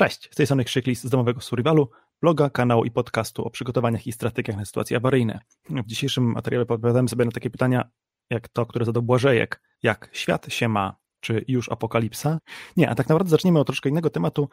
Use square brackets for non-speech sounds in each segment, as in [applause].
Cześć, z tej strony Krzyklis z domowego survivalu, bloga, kanału i podcastu o przygotowaniach i strategiach na sytuacje awaryjne. W dzisiejszym materiale odpowiadamy sobie na takie pytania, jak to, które zadał Błażejek. Jak świat się ma? Czy już apokalipsa? Nie, a tak naprawdę zaczniemy od troszkę innego tematu.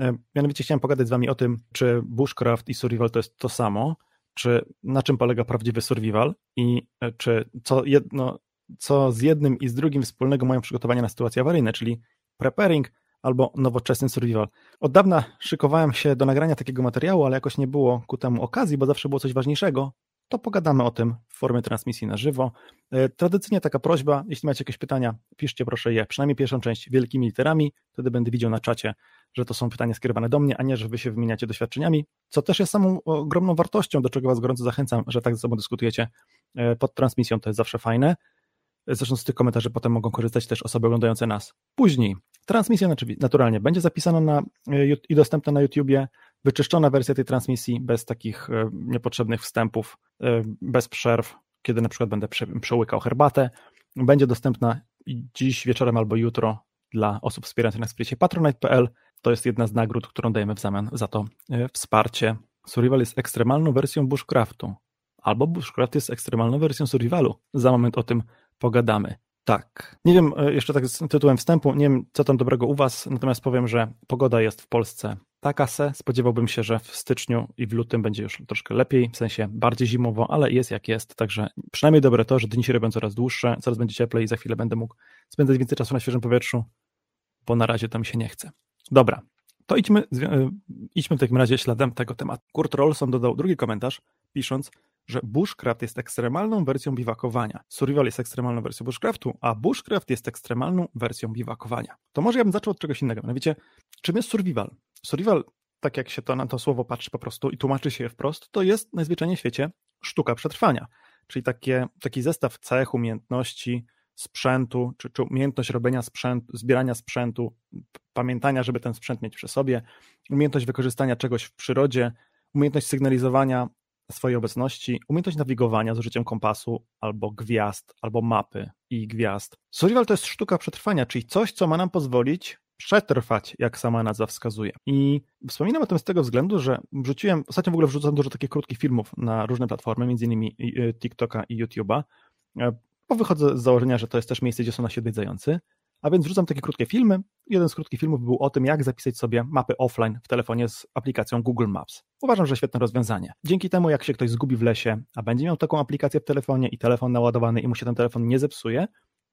E, mianowicie chciałem pogadać z wami o tym, czy bushcraft i survival to jest to samo, czy na czym polega prawdziwy survival i e, czy co, jedno, co z jednym i z drugim wspólnego mają przygotowania na sytuacje awaryjne, czyli preparing albo nowoczesny survival. Od dawna szykowałem się do nagrania takiego materiału, ale jakoś nie było ku temu okazji, bo zawsze było coś ważniejszego. To pogadamy o tym w formie transmisji na żywo. E, tradycyjnie taka prośba, jeśli macie jakieś pytania, piszcie proszę je, przynajmniej pierwszą część wielkimi literami, wtedy będę widział na czacie, że to są pytania skierowane do mnie, a nie, że wy się wymieniacie doświadczeniami, co też jest samą ogromną wartością, do czego was gorąco zachęcam, że tak ze sobą dyskutujecie e, pod transmisją, to jest zawsze fajne. Zresztą z tych komentarzy potem mogą korzystać też osoby oglądające nas później. Transmisja naturalnie będzie zapisana na, e, i dostępna na YouTubie, wyczyszczona wersja tej transmisji bez takich e, niepotrzebnych wstępów, e, bez przerw, kiedy na przykład będę przełykał herbatę. Będzie dostępna dziś wieczorem albo jutro dla osób wspierających nas w splecie patronite.pl. To jest jedna z nagród, którą dajemy w zamian za to wsparcie. Survival jest ekstremalną wersją bushcraftu, albo bushcraft jest ekstremalną wersją survivalu. Za moment o tym pogadamy. Tak. Nie wiem, e, jeszcze tak z tytułem wstępu, nie wiem co tam dobrego u Was, natomiast powiem, że pogoda jest w Polsce taka se. Spodziewałbym się, że w styczniu i w lutym będzie już troszkę lepiej, w sensie bardziej zimowo, ale jest jak jest, także przynajmniej dobre to, że dni się robią coraz dłuższe, coraz będzie cieplej i za chwilę będę mógł spędzać więcej czasu na świeżym powietrzu, bo na razie tam się nie chce. Dobra, to idźmy, e, idźmy w takim razie śladem tego tematu. Kurt Rolson dodał drugi komentarz, pisząc, że bushcraft jest ekstremalną wersją biwakowania. Survival jest ekstremalną wersją bushcraftu, a bushcraft jest ekstremalną wersją biwakowania. To może ja bym zaczął od czegoś innego. Mianowicie, czym jest survival? Survival, tak jak się to na to słowo patrzy po prostu i tłumaczy się je wprost, to jest najzwyczajniej w świecie sztuka przetrwania. Czyli takie, taki zestaw cech, umiejętności, sprzętu, czy, czy umiejętność robienia sprzętu, zbierania sprzętu, pamiętania, żeby ten sprzęt mieć przy sobie, umiejętność wykorzystania czegoś w przyrodzie, umiejętność sygnalizowania swojej obecności, umiejętność nawigowania z użyciem kompasu, albo gwiazd, albo mapy i gwiazd. Survival to jest sztuka przetrwania, czyli coś, co ma nam pozwolić przetrwać, jak sama nazwa wskazuje. I wspominam o tym z tego względu, że wrzuciłem, ostatnio w ogóle wrzucam dużo takich krótkich filmów na różne platformy, innymi y, TikToka i YouTube'a, e, bo wychodzę z założenia, że to jest też miejsce, gdzie są nasi odwiedzający. A więc wrzucam takie krótkie filmy. Jeden z krótkich filmów był o tym, jak zapisać sobie mapy offline w telefonie z aplikacją Google Maps. Uważam, że świetne rozwiązanie. Dzięki temu, jak się ktoś zgubi w lesie, a będzie miał taką aplikację w telefonie i telefon naładowany i mu się ten telefon nie zepsuje,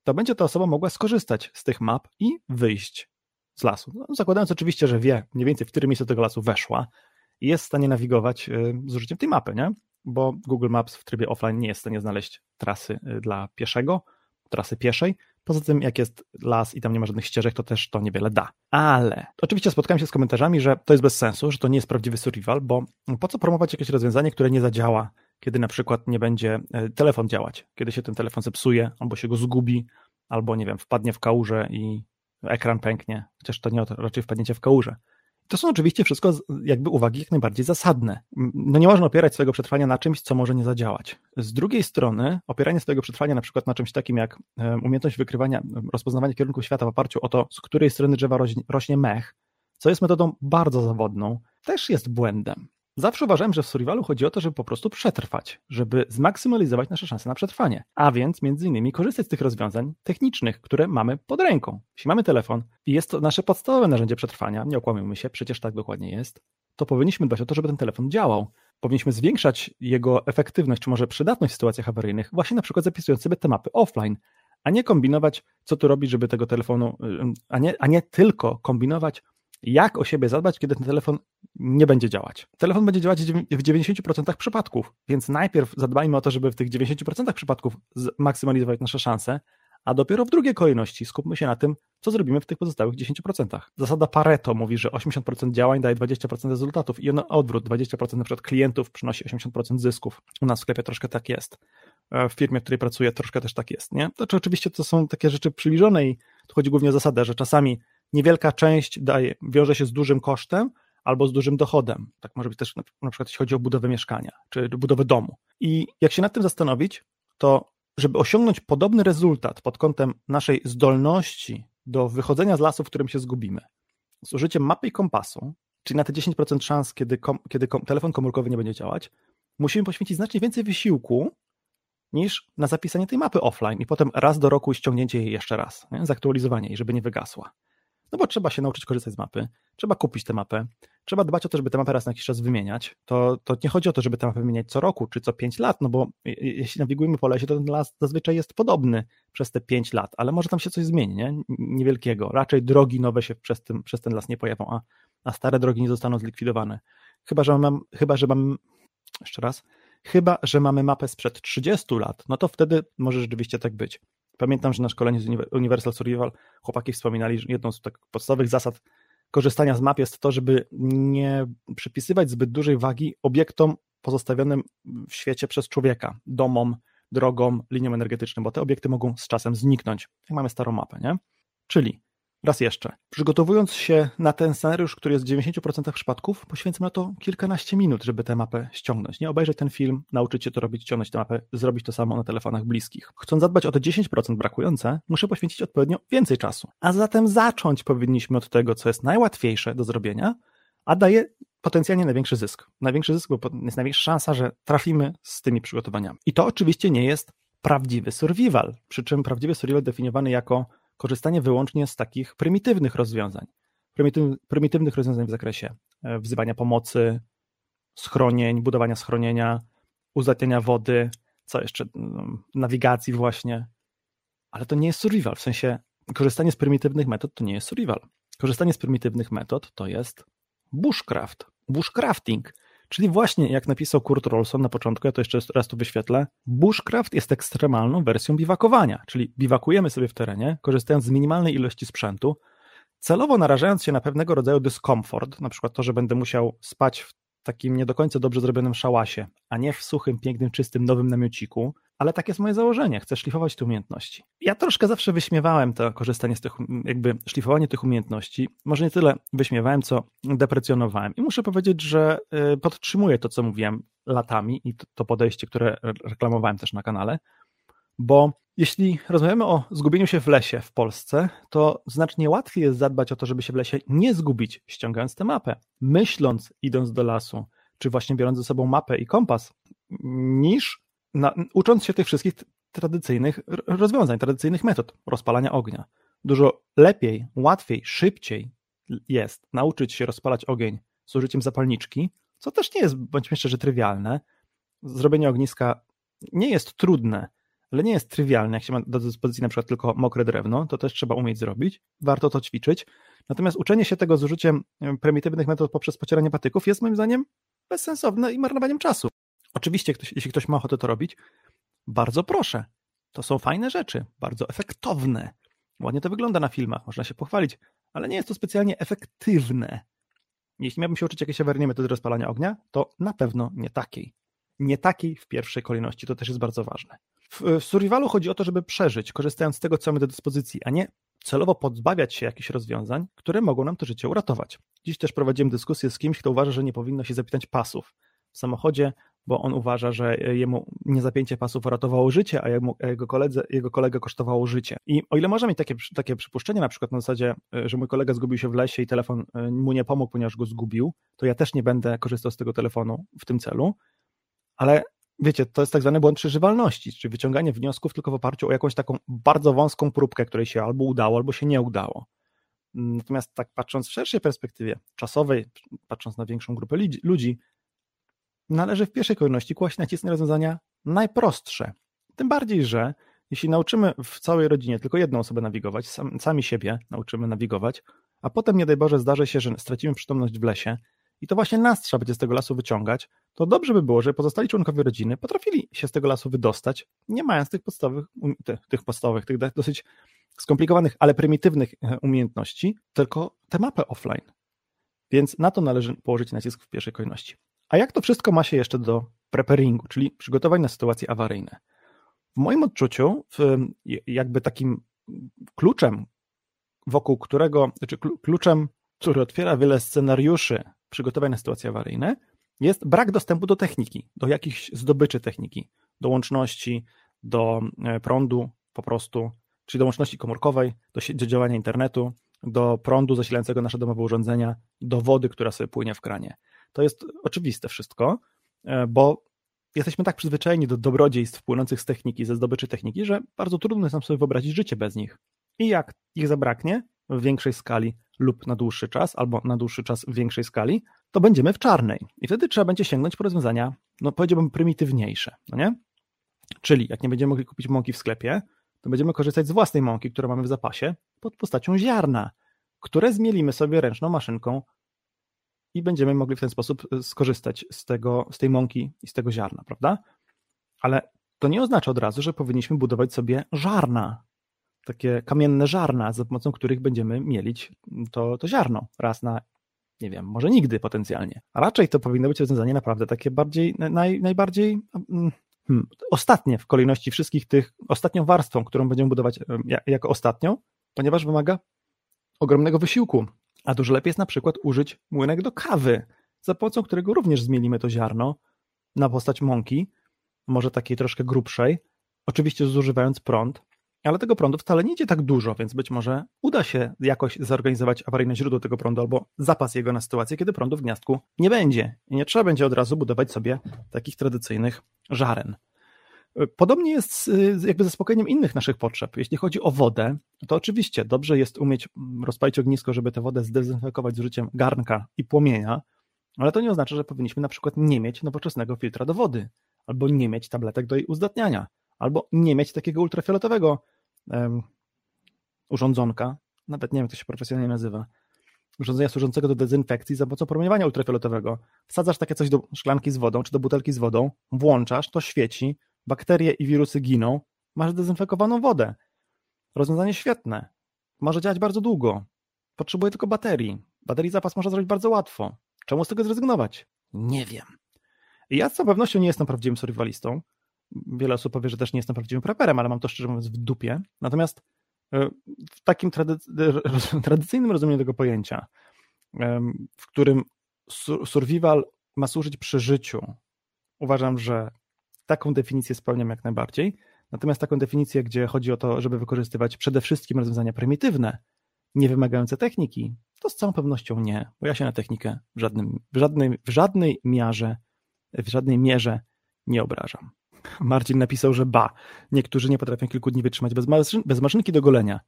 to będzie ta osoba mogła skorzystać z tych map i wyjść z lasu. No, zakładając oczywiście, że wie mniej więcej, w którym miejsce tego lasu weszła i jest w stanie nawigować y, z użyciem tej mapy, nie? Bo Google Maps w trybie offline nie jest w stanie znaleźć trasy y, dla pieszego, trasy pieszej, Poza tym, jak jest las i tam nie ma żadnych ścieżek, to też to niewiele da. Ale oczywiście spotkałem się z komentarzami, że to jest bez sensu, że to nie jest prawdziwy survival, bo po co promować jakieś rozwiązanie, które nie zadziała, kiedy na przykład nie będzie e, telefon działać, kiedy się ten telefon zepsuje, albo się go zgubi, albo nie wiem, wpadnie w kałużę i ekran pęknie, chociaż to nie raczej wpadnięcie w kałużę. To są oczywiście wszystko jakby uwagi jak najbardziej zasadne. No nie można opierać swojego przetrwania na czymś, co może nie zadziałać. Z drugiej strony, opieranie swojego przetrwania na przykład na czymś takim jak umiejętność wykrywania, rozpoznawania kierunków świata w oparciu o to, z której strony drzewa rośnie mech, co jest metodą bardzo zawodną, też jest błędem. Zawsze uważałem, że w survivalu chodzi o to, żeby po prostu przetrwać, żeby zmaksymalizować nasze szanse na przetrwanie, a więc między innymi korzystać z tych rozwiązań technicznych, które mamy pod ręką. Jeśli mamy telefon i jest to nasze podstawowe narzędzie przetrwania, nie okłamujmy się, przecież tak dokładnie jest, to powinniśmy dbać o to, żeby ten telefon działał. Powinniśmy zwiększać jego efektywność, czy może przydatność w sytuacjach awaryjnych, właśnie na przykład zapisując sobie te mapy offline, a nie kombinować, co tu robić, żeby tego telefonu, a nie, a nie tylko kombinować, jak o siebie zadbać, kiedy ten telefon nie będzie działać. Telefon będzie działać w 90% przypadków, więc najpierw zadbajmy o to, żeby w tych 90% przypadków maksymalizować nasze szanse, a dopiero w drugiej kolejności skupmy się na tym, co zrobimy w tych pozostałych 10%. Zasada Pareto mówi, że 80% działań daje 20% rezultatów i na odwrót, 20% na przykład klientów przynosi 80% zysków. U nas w sklepie troszkę tak jest. E, w firmie, w której pracuję, troszkę też tak jest, nie? To czy oczywiście to są takie rzeczy przybliżone i tu chodzi głównie o zasadę, że czasami niewielka część daje, wiąże się z dużym kosztem albo z dużym dochodem. Tak może być też na, na przykład jeśli chodzi o budowę mieszkania czy budowę domu. I jak się nad tym zastanowić, to żeby osiągnąć podobny rezultat pod kątem naszej zdolności do wychodzenia z lasu, w którym się zgubimy, z użyciem mapy i kompasu, czyli na te 10% szans, kiedy, kom, kiedy kom, telefon komórkowy nie będzie działać, musimy poświęcić znacznie więcej wysiłku niż na zapisanie tej mapy offline i potem raz do roku ściągnięcie jej jeszcze raz, nie? zaktualizowanie jej, żeby nie wygasła. No bo trzeba się nauczyć korzystać z mapy, trzeba kupić tę mapę, trzeba dbać o to, żeby tę mapę raz na jakiś czas wymieniać. To, to nie chodzi o to, żeby tę mapę wymieniać co roku czy co 5 lat, no bo jeśli nawigujemy po lesie, to ten las zazwyczaj jest podobny przez te 5 lat, ale może tam się coś zmieni, nie? Niewielkiego. Raczej drogi nowe się przez, tym, przez ten las nie pojawią, a, a stare drogi nie zostaną zlikwidowane. Chyba, że mam, chyba, że mam, jeszcze raz, chyba, że mamy mapę sprzed 30 lat, no to wtedy może rzeczywiście tak być. Pamiętam, że na szkoleniu z Universal Survival chłopaki wspominali, że jedną z tak podstawowych zasad korzystania z map jest to, żeby nie przypisywać zbyt dużej wagi obiektom pozostawionym w świecie przez człowieka, domom, drogom, liniom energetycznym, bo te obiekty mogą z czasem zniknąć, jak mamy starą mapę, nie? Czyli Raz jeszcze, przygotowując się na ten scenariusz, który jest w 90% przypadków, poświęcam na to kilkanaście minut, żeby tę mapę ściągnąć. Nie obejrzeć ten film, nauczyć się to robić, ściągnąć tę mapę, zrobić to samo na telefonach bliskich. Chcąc zadbać o te 10% brakujące, muszę poświęcić odpowiednio więcej czasu. A zatem zacząć powinniśmy od tego, co jest najłatwiejsze do zrobienia, a daje potencjalnie największy zysk. Największy zysk, bo jest największa szansa, że trafimy z tymi przygotowaniami. I to oczywiście nie jest prawdziwy survival, przy czym prawdziwy survival definiowany jako korzystanie wyłącznie z takich prymitywnych rozwiązań. prymitywnych rozwiązań w zakresie e, wzywania pomocy, schronień, budowania schronienia, uzdatniania wody, co jeszcze, mm, nawigacji właśnie. Ale to nie jest survival, w sensie korzystanie z prymitywnych metod to nie jest survival. Korzystanie z prymitywnych metod to jest bushcraft, bushcrafting. Czyli właśnie, jak napisał Kurt Rolson na początku, ja to jeszcze raz tu wyświetlę, bushcraft jest ekstremalną wersją biwakowania, czyli biwakujemy sobie w terenie, korzystając z minimalnej ilości sprzętu, celowo narażając się na pewnego rodzaju dyskomfort, na przykład to, że będę musiał spać w takim nie do końca dobrze zrobionym szałasie, a nie w suchym, pięknym, czystym, nowym namiociku, ale takie jest moje założenie, chcę szlifować te umiejętności. Ja troszkę zawsze wyśmiewałem to korzystanie z tych, jakby szlifowanie tych umiejętności. Może nie tyle wyśmiewałem, co deprecjonowałem. I muszę powiedzieć, że y, podtrzymuję to, co mówiłem latami i to podejście, które reklamowałem też na kanale, bo jeśli rozmawiamy o zgubieniu się w lesie w Polsce, to znacznie łatwiej jest zadbać o to, żeby się w lesie nie zgubić, ściągając tę mapę, myśląc, idąc do lasu, czy właśnie biorąc ze sobą mapę i kompas, niż na, ucząc się tych wszystkich tradycyjnych rozwiązań, tradycyjnych metod rozpalania ognia. Dużo lepiej, łatwiej, szybciej jest nauczyć się rozpalać ogień z użyciem zapalniczki, co też nie jest, bądźmy szczerzy, trywialne. Zrobienie ogniska nie jest trudne, ale nie jest trywialne. Jak się ma do dyspozycji na przykład tylko mokre drewno, to też trzeba umieć zrobić. Warto to ćwiczyć. Natomiast uczenie się tego z użyciem prymitywnych metod poprzez pocieranie patyków jest moim zdaniem bezsensowne i marnowaniem czasu. Oczywiście, ktoś, jeśli ktoś ma ochotę to robić, bardzo proszę. To są fajne rzeczy, bardzo efektowne. Ładnie to wygląda na filmach, można się pochwalić, ale nie jest to specjalnie efektywne. Jeśli miałbym się uczyć jakiejś awaryjnej metody rozpalania ognia, to na pewno nie takiej. Nie takiej w pierwszej kolejności, to też jest bardzo ważne. W, w survivalu chodzi o to, żeby przeżyć, korzystając z tego, co mamy do dyspozycji, a nie celowo pozbawiać się jakichś rozwiązań, które mogą nam to życie uratować. Dziś też prowadziłem dyskusję z kimś, kto uważa, że nie powinno się zapinać pasów w samochodzie, bo on uważa, że jemu niezapięcie pasów uratowało życie, a jego, koledze, jego kolegę kosztowało życie. I o ile można mieć takie, takie przypuszczenie, na przykład na zasadzie, e, że mój kolega zgubił się w lesie i telefon e, mu nie pomógł, ponieważ go zgubił, to ja też nie będę korzystał z tego telefonu w tym celu, ale wiecie, to jest tak zwany błąd przeżywalności, czyli wyciąganie wniosków tylko w oparciu o jakąś taką bardzo wąską próbkę, której się albo udało, albo się nie udało. Natomiast tak patrząc w szerszej perspektywie czasowej, patrząc na większą grupę ludzi, należy w pierwszej kolejności kłaść nacisk na rozwiązania najprostsze. Tym bardziej, że jeśli nauczymy w całej rodzinie tylko jedną osobę nawigować, sam, sami siebie nauczymy nawigować, a potem nie daj Boże zdarzy się, że stracimy przytomność w lesie i to właśnie nas trzeba będzie z tego lasu wyciągać, to dobrze by było, żeby pozostali członkowie rodziny potrafili się z tego lasu wydostać, nie mając tych podstawowych, tych, tych podstawowych, tych dosyć skomplikowanych, ale prymitywnych e, umiejętności, tylko tę mapę offline. Więc na to należy położyć nacisk w pierwszej kolejności. A jak to wszystko ma się jeszcze do preparingu, czyli przygotowań na sytuacje awaryjne? W moim odczuciu, jakby takim kluczem, wokół którego, znaczy kluczem, który otwiera wiele scenariuszy przygotowań na sytuacje awaryjne, jest brak dostępu do techniki, do jakichś zdobyczy techniki, do łączności, do e, prądu po prostu, czyli do łączności komórkowej, do, do działania internetu, do prądu zasilającego nasze domowe urządzenia, do wody, która sobie płynie w kranie. To jest oczywiste wszystko, e, bo jesteśmy tak przyzwyczajeni do dobrodziejstw płynących z techniki, ze zdobyczy techniki, że bardzo trudno jest nam sobie wyobrazić życie bez nich. I jak ich zabraknie w większej skali lub na dłuższy czas, albo na dłuższy czas w większej skali, to będziemy w czarnej. I wtedy trzeba będzie sięgnąć po rozwiązania, no powiedziałbym, prymitywniejsze, no nie? Czyli jak nie będziemy mogli kupić mąki w sklepie, to będziemy korzystać z własnej mąki, którą mamy w zapasie, pod postacią ziarna, które zmielimy sobie ręczną maszynką i będziemy mogli w ten sposób e, skorzystać z, tego, z tej mąki i z tego ziarna, prawda? Ale to nie oznacza od razu, że powinniśmy budować sobie żarna, takie kamienne żarna, za pomocą których będziemy mielić to, to ziarno raz na, nie wiem, może nigdy potencjalnie. A raczej to powinno być rozwiązanie naprawdę takie bardziej, naj, najbardziej mm, hmm, ostatnie w kolejności wszystkich tych, ostatnią warstwą, którą będziemy budować jako ostatnią, ponieważ wymaga ogromnego wysiłku. A dużo lepiej jest na przykład użyć młynek do kawy, za pomocą którego również zmielimy to ziarno na postać mąki, może takiej troszkę grubszej, oczywiście zużywając prąd, ale tego prądu wcale nie idzie tak dużo, więc być może uda się jakoś zorganizować awaryjne źródło tego prądu albo zapas jego na sytuację, kiedy prądu w gniazdku nie będzie i nie trzeba będzie od razu budować sobie takich tradycyjnych żaren. Podobnie jest z, jakby zaspokojeniem innych naszych potrzeb. Jeśli chodzi o wodę, to oczywiście dobrze jest umieć rozpalić ognisko, żeby tę wodę zdezynfekować z użyciem garnka i płomienia, ale to nie oznacza, że powinniśmy na przykład nie mieć nowoczesnego filtra do wody, albo nie mieć tabletek do jej uzdatniania, albo nie mieć takiego ultrafioletowego um, urządzonka, nawet nie wiem, jak to się profesjonalnie nazywa, urządzenia służącego do dezynfekcji za pomocą promieniowania ultrafioletowego. Wsadzasz takie coś do szklanki z wodą, czy do butelki z wodą, włączasz, to świeci, bakterie i wirusy giną, masz dezynfekowaną wodę. Rozwiązanie świetne. Może działać bardzo długo. Potrzebuje tylko baterii. Baterii zapas można zrobić bardzo łatwo. Czemu z tego zrezygnować? Nie wiem. Ja z całą pewnością nie jestem prawdziwym survivalistą. Wiele osób powie, że też nie jestem prawdziwym preperem, ale mam to szczerze mówiąc w dupie. Natomiast e, w takim trady- tradycyjnym rozumieniu tego pojęcia, w którym survival ma służyć przeżyciu, uważam, że taką definicję spełniam jak najbardziej. Natomiast taką definicję, gdzie chodzi o to, żeby wykorzystywać przede wszystkim rozwiązania prymitywne, nie wymagające techniki, to z całą pewnością nie, bo ja się na technikę w, żadnym, w, żadnej, w żadnej mierze, w żadnej mierze nie obrażam. [laughs] Marcin napisał, że ba, niektórzy nie potrafią kilku dni wytrzymać bez, maszyn, bez maszynki do golenia.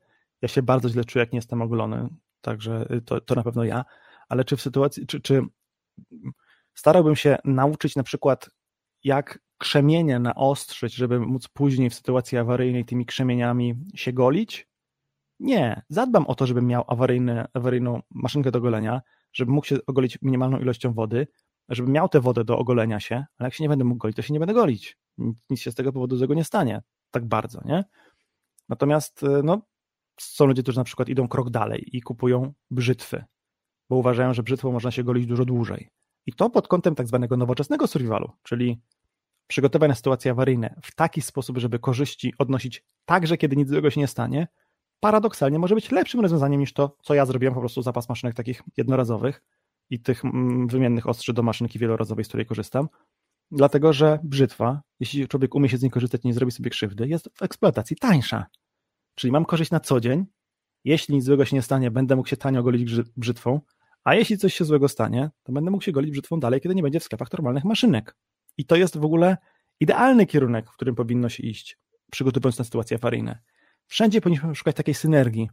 Ja się bardzo źle czuję, jak nie jestem ogolony, także to, to na pewno ja, ale czy w sytuacji, czy, czy starałbym się nauczyć na przykład, jak krzemienie naostrzyć, żeby móc później w sytuacji awaryjnej tymi krzemieniami się golić? Nie. Zadbam o to, żebym miał awaryjny, awaryjną maszynkę do golenia, żebym mógł się ogolić minimalną ilością wody, żebym miał tę wodę do ogolenia się, ale jak się nie będę mógł golić, to się nie będę golić. Nic się z tego powodu złego nie stanie. Tak bardzo, nie? Natomiast e, no, są ludzie, którzy na przykład idą krok dalej i kupują brzytwy, bo uważają, że brzytwą można się golić dużo dłużej. I to pod kątem tak zwanego nowoczesnego survivalu, czyli przygotować na sytuacje awaryjne w taki sposób, żeby korzyści odnosić także, kiedy nic złego się nie stanie, paradoksalnie może być lepszym rozwiązaniem niż to, co ja zrobiłem, po prostu zapas maszynek takich jednorazowych i tych mm, wymiennych ostrzy do maszynki wielorazowej, z której korzystam, dlatego że brzytwa, jeśli człowiek umie się z niej korzystać i nie zrobi sobie krzywdy, jest w eksploatacji tańsza. Czyli mam korzyść na co dzień, jeśli nic złego się nie stanie, będę mógł się tanio golić brzytwą, a jeśli coś się złego stanie, to będę mógł się golić brzytwą dalej, kiedy nie będzie w sklepach normalnych maszynek. I to jest w ogóle idealny kierunek, w którym powinno się iść, przygotowując na sytuacje awaryjne. Wszędzie powinniśmy szukać takiej synergii.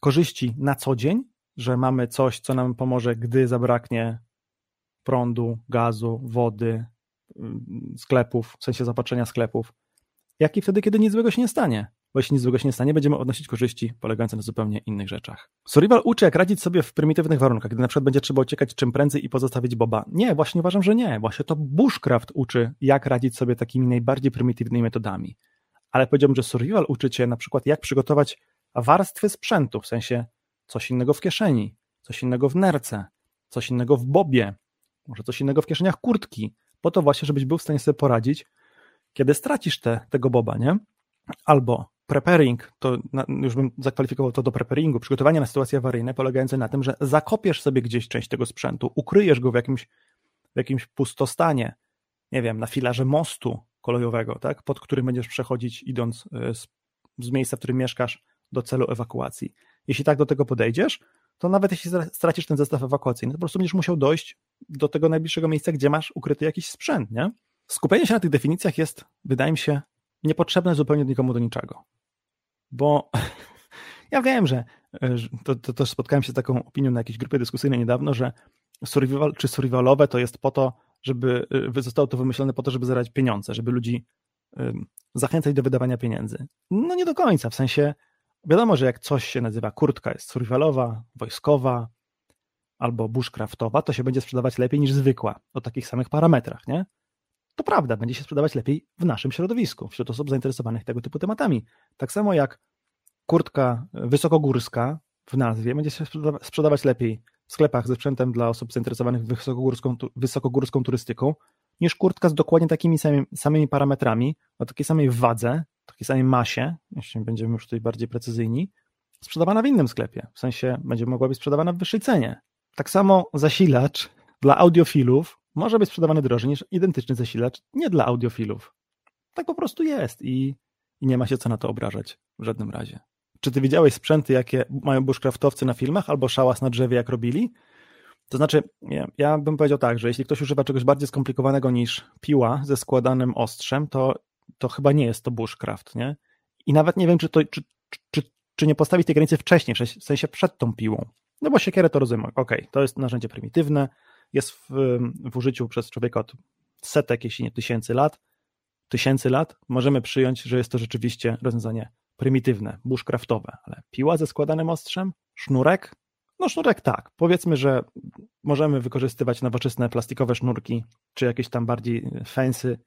Korzyści na co dzień, że mamy coś, co nam pomoże, gdy zabraknie prądu, gazu, wody, mm, sklepów, w sensie zapatrzenia sklepów, jak i wtedy, kiedy nic złego się nie stanie bo jeśli nic złego się nie stanie, będziemy odnosić korzyści polegające na zupełnie innych rzeczach. Survival uczy, jak radzić sobie w prymitywnych warunkach, gdy na przykład będzie trzeba uciekać czym prędzej i pozostawić Boba. Nie, właśnie uważam, że nie. Właśnie to bushcraft uczy, jak radzić sobie takimi najbardziej prymitywnymi metodami. Ale powiedziałbym, że survival uczy cię na przykład, jak przygotować warstwy sprzętu, w sensie coś innego w kieszeni, coś innego w nerce, coś innego w bobie, może coś innego w kieszeniach kurtki, po to właśnie, żebyś był w stanie sobie poradzić, kiedy stracisz te, tego boba, nie? Albo preparing, to już bym zakwalifikował to do preparingu, przygotowania na sytuacje awaryjne polegające na tym, że zakopiesz sobie gdzieś część tego sprzętu, ukryjesz go w jakimś, w jakimś pustostanie, nie wiem, na filarze mostu kolejowego, tak, pod którym będziesz przechodzić idąc e, z, z miejsca, w którym mieszkasz do celu ewakuacji. jeśli tak do tego podejdziesz, to nawet jeśli stracisz ten zestaw ewakuacyjny, to po prostu będziesz musiał dojść do tego najbliższego miejsca, gdzie masz ukryty jakiś sprzęt, nie? Skupienie się na tych definicjach jest, wydaje mi się, niepotrzebne zupełnie nikomu do niczego. Bo [laughs] ja wiem, że to, to też spotkałem się z taką opinią na jakiejś grupie dyskusyjnej niedawno, że survival czy survivalowe to jest po to, żeby y, zostało to wymyślone po to, żeby zarabiać pieniądze, żeby ludzi zachęcać do wydawania pieniędzy. No nie do końca, w sensie wiadomo, że jak coś się nazywa kurtka jest survivalowa, wojskowa albo bushcraftowa, to się będzie sprzedawać lepiej niż zwykła, o takich samych parametrach, nie? To prawda, będzie się sprzedawać lepiej w naszym środowisku, wśród osób zainteresowanych tego typu tematami. Tak samo jak kurtka wysokogórska w nazwie będzie się sprzedawać lepiej w sklepach ze sprzętem dla osób zainteresowanych wysokogórską, wysokogórską turystyką, niż kurtka z dokładnie takimi samymi, samymi parametrami, o takiej samej wadze, takiej samej masie, jeśli będziemy już tutaj bardziej precyzyjni, sprzedawana w innym sklepie. W sensie będzie mogła być sprzedawana w wyższej cenie. Tak samo zasilacz dla audiofilów może być sprzedawany drożej niż identyczny zasilacz nie dla audiofilów. Tak po prostu jest i, i nie ma się co na to obrażać w żadnym razie. Czy ty widziałeś sprzęty, jakie mają bushcraftowcy na filmach albo szałas na drzewie, jak robili? To znaczy, ja, ja bym powiedział tak, że jeśli ktoś używa czegoś bardziej skomplikowanego niż piła ze składanym ostrzem, to, to chyba nie jest to bushcraft, nie? I nawet nie wiem, czy, to, czy, czy, czy nie postawić tej granicy wcześniej, w sensie przed tą piłą. No bo siekierę to rozumiem, ok, to jest narzędzie prymitywne, jest w, w użyciu przez człowieka od setek, jeśli nie tysięcy lat, tysięcy lat, możemy przyjąć, że jest to rzeczywiście rozwiązanie prymitywne, bushcraftowe, ale piła ze składanym ostrzem, sznurek, no sznurek tak. Powiedzmy, że możemy wykorzystywać nowoczesne plastikowe sznurki, czy jakieś tam bardziej fancy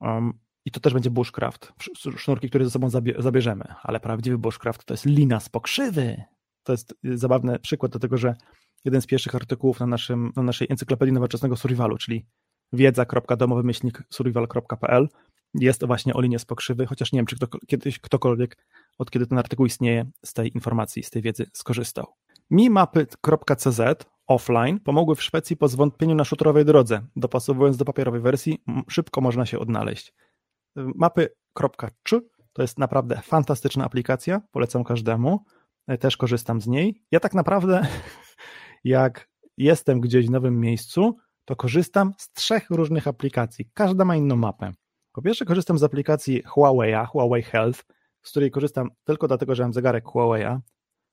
um, i to też będzie bushcraft. Sznurki, które ze sobą zabierzemy, ale prawdziwy bushcraft to jest lina z pokrzywy. To jest zabawny przykład do tego, że jeden z pierwszych artykułów na, naszym, na naszej encyklopedii nowoczesnego survivalu, czyli wiedza.domowymyślnik survival.pl jest właśnie o linie z pokrzywy, chociaż nie wiem, czy kto, kiedyś ktokolwiek, od kiedy ten artykuł istnieje, z tej informacji, z tej wiedzy skorzystał. Mimapy.cz offline pomogły w Szwecji po zwątpieniu na szutrowej drodze. Dopasowując do papierowej wersji, szybko można się odnaleźć. Mapy.cz to jest naprawdę fantastyczna aplikacja, polecam każdemu. Też korzystam z niej. Ja tak naprawdę, [laughs] jak jestem gdzieś w nowym miejscu, to korzystam z trzech różnych aplikacji. Każda ma inną mapę. Po pierwsze, korzystam z aplikacji Huawei'a, Huawei Health, z której korzystam tylko dlatego, że mam zegarek Huawei'a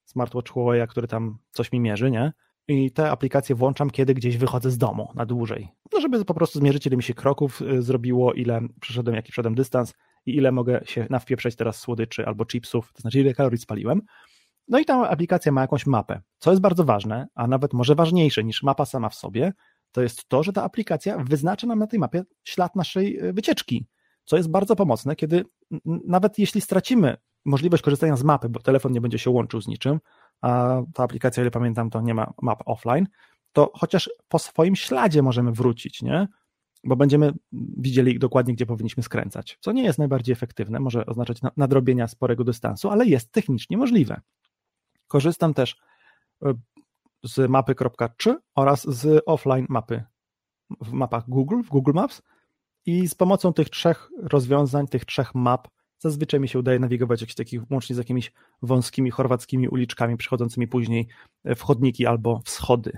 smartwatch Huawei, który tam coś mi mierzy, nie? I te aplikacje włączam, kiedy gdzieś wychodzę z domu na dłużej. No, żeby po prostu zmierzyć, ile mi się kroków y, zrobiło, ile przeszedłem, jaki przeszedłem dystans i ile mogę się nawpieprzeć teraz słodyczy albo chipsów, to znaczy ile kalorii spaliłem. No i ta aplikacja ma jakąś mapę. Co jest bardzo ważne, a nawet może ważniejsze niż mapa sama w sobie, to jest to, że ta aplikacja wyznacza nam na tej mapie ślad naszej y, wycieczki, co jest bardzo pomocne, kiedy nawet jeśli stracimy możliwość korzystania z mapy, bo telefon nie będzie się łączył z niczym, a ta aplikacja, ile pamiętam, to nie ma map offline, to chociaż po swoim śladzie możemy wrócić, nie? Bo będziemy widzieli dokładnie, gdzie powinniśmy skręcać, co nie jest najbardziej efektywne, może oznaczać nadrobienia sporego dystansu, ale jest technicznie możliwe. Korzystam też e, z mapy.3 oraz z offline mapy w mapach Google, w Google Maps i z pomocą tych trzech rozwiązań, tych trzech map Zazwyczaj mi się udaje nawigować jakieś takich, łącznie z jakimiś wąskimi chorwackimi uliczkami przechodzącymi później w chodniki albo w schody.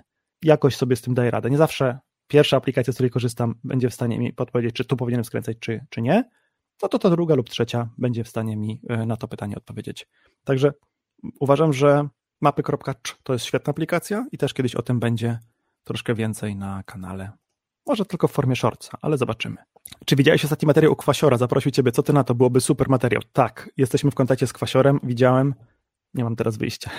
Jakoś sobie z tym daję radę. Nie zawsze pierwsza aplikacja, z której korzystam, będzie w stanie mi podpowiedzieć, czy tu powinienem skręcać, czy, czy nie. No to ta druga lub trzecia będzie w stanie mi e, na to pytanie odpowiedzieć. Także uważam, że mapy.cz to jest świetna aplikacja i też kiedyś o tym będzie troszkę więcej na kanale może tylko w formie shortsa, ale zobaczymy. Czy widziałeś ostatni materiał u Kwasiora? Zaprosił ciebie, co ty na to? Byłoby super materiał. Tak, jesteśmy w kontakcie z Kwasiorem, widziałem. Nie mam teraz wyjścia.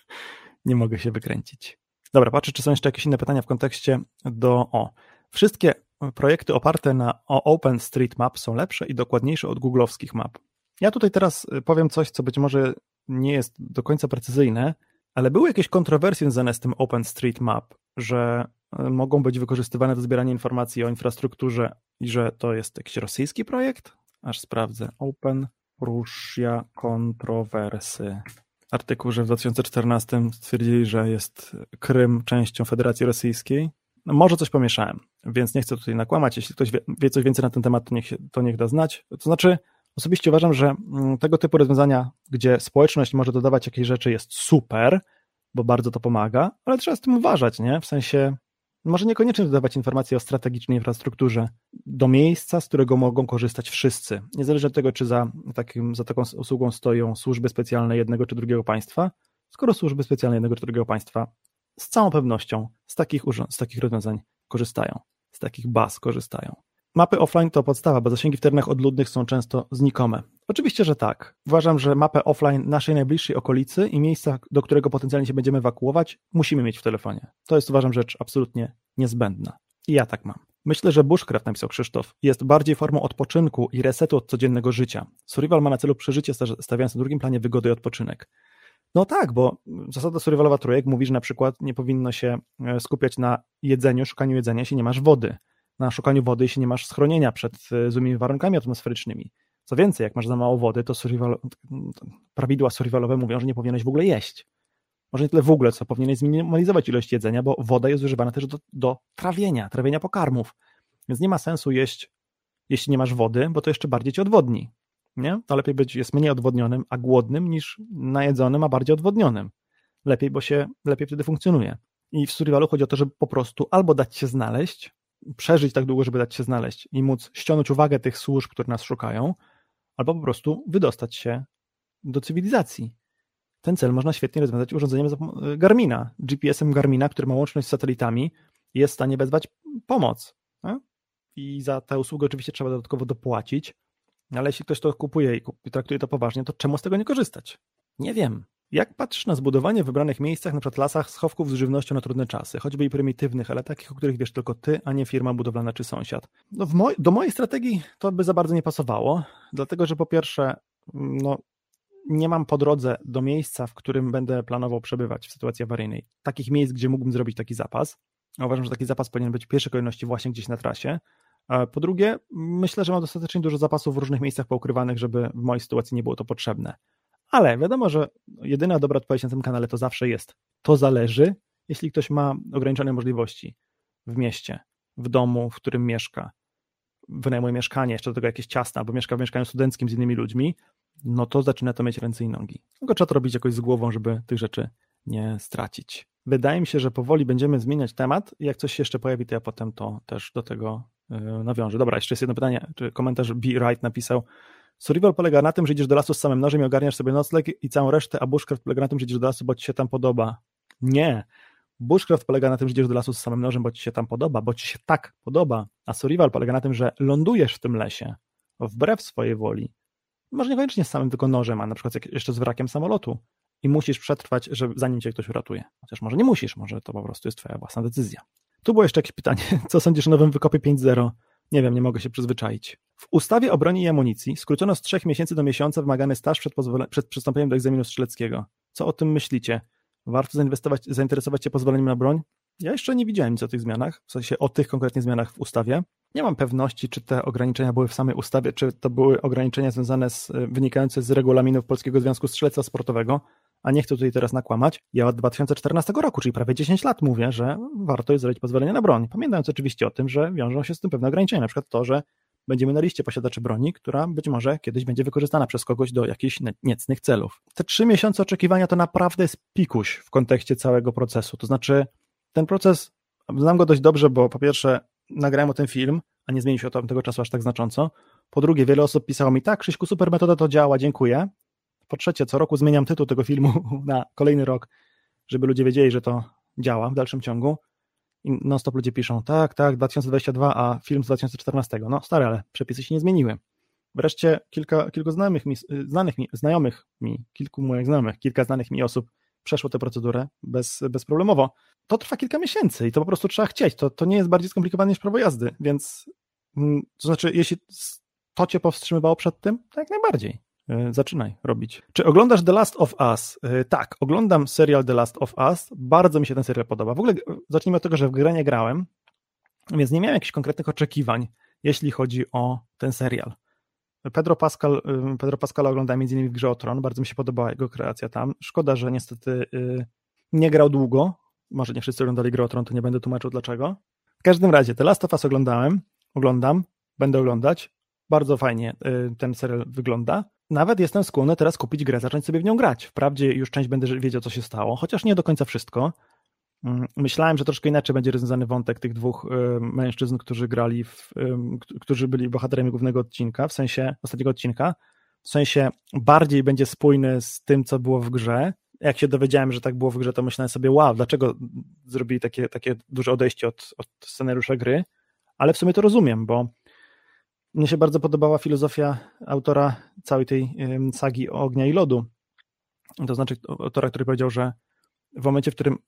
[laughs] Nie mogę się wykręcić. Dobra, patrzę, czy są jeszcze jakieś inne pytania w kontekście do o. Wszystkie projekty oparte na OpenStreetMap są lepsze i dokładniejsze od googlowskich map. Ja tutaj teraz powiem coś, co być może nie jest do końca precyzyjne, ale były jakieś kontrowersje związane z tym OpenStreetMap, że e, mogą być wykorzystywane do zbierania informacji o infrastrukturze i że to jest jakiś rosyjski projekt? Aż sprawdzę. Open Russia kontrowersy. Artykuł, że w 2014 stwierdzili, że jest Krym częścią Federacji Rosyjskiej. No może coś pomieszałem, więc nie chcę tutaj nakłamać. Jeśli ktoś wie, wie coś więcej na ten temat, to niech, to niech da znać. To znaczy, osobiście uważam, że mm, tego typu rozwiązania, gdzie społeczność może dodawać jakieś rzeczy, jest super, bo bardzo to pomaga, ale trzeba z tym uważać, nie? W sensie, może niekoniecznie dodawać informacji o strategicznej infrastrukturze do miejsca, z którego mogą korzystać wszyscy. Niezależnie od tego, czy za, takim, za taką usługą stoją służby specjalne jednego czy drugiego państwa, skoro służby specjalne jednego czy drugiego państwa z całą pewnością z takich, z takich rozwiązań korzystają, z takich baz korzystają. Mapy offline to podstawa, bo zasięgi w terenach odludnych są często znikome. Oczywiście, że tak. Uważam, że mapę offline naszej najbliższej okolicy i miejsca, do którego potencjalnie się będziemy ewakuować, musimy mieć w telefonie. To jest, uważam, rzecz absolutnie niezbędna. I ja tak mam. Myślę, że bushcraft, napisał Krzysztof, jest bardziej formą odpoczynku i resetu od codziennego życia. Survival ma na celu przeżycie, stawiając na drugim planie wygody i odpoczynek. No tak, bo zasada survivalowa trójek mówi, że na przykład nie powinno się e, skupiać na jedzeniu, szukaniu jedzenia, jeśli nie masz wody. Na szukaniu wody, jeśli nie masz schronienia przed e, złymi warunkami atmosferycznymi. Co więcej, jak masz za mało wody, to survival, prawidła survivalowe mówią, że nie powinieneś w ogóle jeść. Może nie tyle w ogóle, co powinieneś zminimalizować ilość jedzenia, bo woda jest używana też do, do trawienia, trawienia pokarmów. Więc nie ma sensu jeść, jeśli nie masz wody, bo to jeszcze bardziej cię odwodni nie? to lepiej być jest mniej odwodnionym, a głodnym niż najedzonym, a bardziej odwodnionym. Lepiej, bo się lepiej wtedy funkcjonuje. I w survivalu chodzi o to, żeby po prostu albo dać się znaleźć, przeżyć tak długo, żeby dać się znaleźć i móc ściągnąć uwagę tych służb, które nas szukają, albo po prostu wydostać się do cywilizacji. Ten cel można świetnie rozwiązać urządzeniem Garmina, GPS-em Garmina, który ma łączność z satelitami i jest w stanie wezwać pomoc. I za tę usługę oczywiście trzeba dodatkowo dopłacić, ale jeśli ktoś to kupuje i traktuje to poważnie, to czemu z tego nie korzystać? Nie wiem. Jak patrzysz na zbudowanie w wybranych miejscach, na przykład lasach, schowków z żywnością na trudne czasy, choćby i prymitywnych, ale takich, o których wiesz tylko ty, a nie firma budowlana czy sąsiad? No moj do mojej strategii to by za bardzo nie pasowało, dlatego że po pierwsze, no, nie mam po drodze do miejsca, w którym będę planował przebywać w sytuacji awaryjnej. Takich miejsc, gdzie mógłbym zrobić taki zapas. Uważam, że taki zapas powinien być w pierwszej kolejności właśnie gdzieś na trasie, po drugie, myślę, że mam dostatecznie dużo zapasów w różnych miejscach poukrywanych, żeby w mojej sytuacji nie było to potrzebne. Ale wiadomo, że jedyna dobra odpowiedź na tym kanale to zawsze jest to zależy, jeśli ktoś ma ograniczone możliwości w mieście, w domu, w którym mieszka, wynajmuje mieszkanie, jeszcze do tego jakieś ciasne, albo mieszka w mieszkaniu studenckim z innymi ludźmi, no to zaczyna to mieć ręce i nogi. Tylko trzeba to robić jakoś z głową, żeby tych rzeczy nie stracić. Wydaje mi się, że powoli będziemy zmieniać temat. Jak coś się jeszcze pojawi, to ja potem to też do tego E, nawiążę. Dobra, jeszcze jest jedno pytanie, czy komentarz B. Wright napisał, Survival polega na tym, że idziesz do lasu z samym nożem i ogarniasz sobie nocleg i całą resztę, a bushcraft polega na tym, że idziesz do lasu, bo ci się tam podoba. Nie. Bushcraft polega na tym, że idziesz do lasu z samym nożem, bo ci się tam podoba, bo ci się tak podoba, a survival polega na tym, że lądujesz w tym lesie wbrew swojej woli. Może niekoniecznie z samym tylko nożem, a na przykład jeszcze z wrakiem samolotu i musisz przetrwać, że zanim cię ktoś uratuje. Chociaż może nie musisz, może to po prostu jest twoja własna decyzja. Tu było jeszcze jakieś pytanie. [laughs] Co sądzisz o nowym wykopie 5.0? Nie wiem, nie mogę się przyzwyczaić. W ustawie o broni i amunicji skrócono z trzech miesięcy do miesiąca wymagany staż przed, przed przystąpieniem do egzaminu strzeleckiego. Co o tym myślicie? Warto zainwestować, zainteresować się pozwoleniem na broń? Ja jeszcze nie widziałem nic o tych zmianach, w sensie o tych konkretnie zmianach w ustawie. Nie mam pewności, czy te ograniczenia były w samej ustawie, czy to były ograniczenia związane z, wynikające z regulaminów Polskiego Związku Strzelectwa Sportowego, a nie chcę tutaj teraz nakłamać, ja od 2014 roku, czyli prawie 10 lat mówię, że warto jest zrobić pozwolenie na broń. Pamiętając oczywiście o tym, że wiążą się z tym pewne ograniczenia, na przykład to, że będziemy na liście posiadaczy broni, która być może kiedyś będzie wykorzystana przez kogoś do jakichś niecnych celów. Te trzy miesiące oczekiwania to naprawdę jest pikuś w kontekście całego procesu. To znaczy, ten proces, znam go dość dobrze, bo po pierwsze nagrałem o ten film, a nie zmienił się od tego czasu aż tak znacząco. Po drugie, wiele osób pisało mi, tak, Krzyśku, super metoda, to działa, dziękuję. Po trzecie, co roku zmieniam tytuł tego filmu [laughs] na kolejny rok, żeby ludzie wiedzieli, że to działa w dalszym ciągu. I non-stop ludzie piszą, tak, tak, 2022, a film z 2014. No stary, ale przepisy się nie zmieniły. Wreszcie kilka, kilku znajomych mi, znanych mi, znajomych mi, kilku moich znajomych, kilka znanych mi osób przeszło tę procedurę bez, bezproblemowo. To trwa kilka miesięcy i to po prostu trzeba chcieć. To, to nie jest bardziej skomplikowane niż prawo jazdy, więc mm, to znaczy, jeśli to cię powstrzymywało przed tym, to jak najbardziej. E, zaczynaj robić. Czy oglądasz The Last of Us? E, tak, oglądam serial The Last of Us. Bardzo mi się ten serial podoba. W ogóle e, zacznijmy od tego, że w grę nie grałem, więc nie miałem jakichś konkretnych oczekiwań, jeśli chodzi o ten serial. Pedro Pascal, Pedro Pascala oglądałem między innymi w grze o Tron, bardzo mi się podobała jego kreacja tam. Szkoda, że niestety nie grał długo. Może nie wszyscy oglądali grę o Tron, to nie będę tłumaczył dlaczego. W każdym razie, The Last of Us oglądałem, oglądam, będę oglądać. bardzo fajnie ten serial wygląda. Nawet jestem skłonny teraz kupić grę, zacząć sobie w nią grać. Wprawdzie już część będę wiedział, co się stało, chociaż nie do końca wszystko. Mm, myślałem, że troszkę inaczej będzie rozwiązany wątek tych dwóch y, mężczyzn, którzy grali, w, którzy byli bohaterami głównego odcinka, w sensie ostatniego odcinka. W sensie bardziej będzie spójny z tym, co było w grze. Jak się dowiedziałem, że tak było w grze, to myślałem sobie, wow, dlaczego zrobili takie, takie duże odejście od, od scenariusza gry? Ale w sumie to rozumiem, bo mnie się bardzo podobała filozofia autora całej tej sagi Ognia i Lodu. To znaczy autora, który powiedział, że w momencie, w którym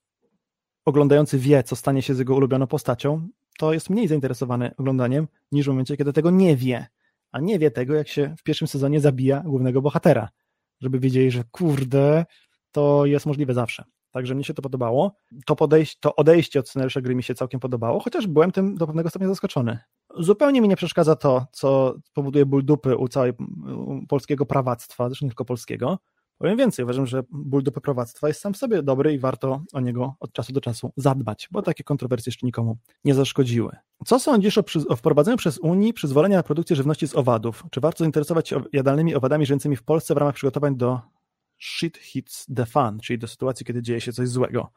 oglądający wie, co stanie się z jego ulubioną postacią, to jest mniej zainteresowany oglądaniem niż w momencie, kiedy tego nie wie. A nie wie tego, jak się w pierwszym sezonie zabija głównego bohatera. Żeby wiedzieli, że kurde, to jest możliwe zawsze. Także mnie się to podobało. To, podejście, to odejście od scenariusza gry mi się całkiem podobało, chociaż byłem tym do pewnego stopnia zaskoczony. Zupełnie mi nie przeszkadza to, co powoduje ból dupy u całej polskiego prawactwa, zresztą nie tylko polskiego. Powiem więcej, uważam, że ból dupy prawactwa jest sam w sobie dobry i warto o niego od czasu do czasu zadbać, bo takie kontrowersje jeszcze nikomu nie zaszkodziły. Co sądzisz o, o wprowadzeniu przez Unii przyzwolenia na produkcję żywności z owadów? Czy warto zainteresować się jadalnymi owadami żyjącymi w Polsce w ramach przygotowań do shit hits the fan, czyli do sytuacji, kiedy dzieje się coś złego.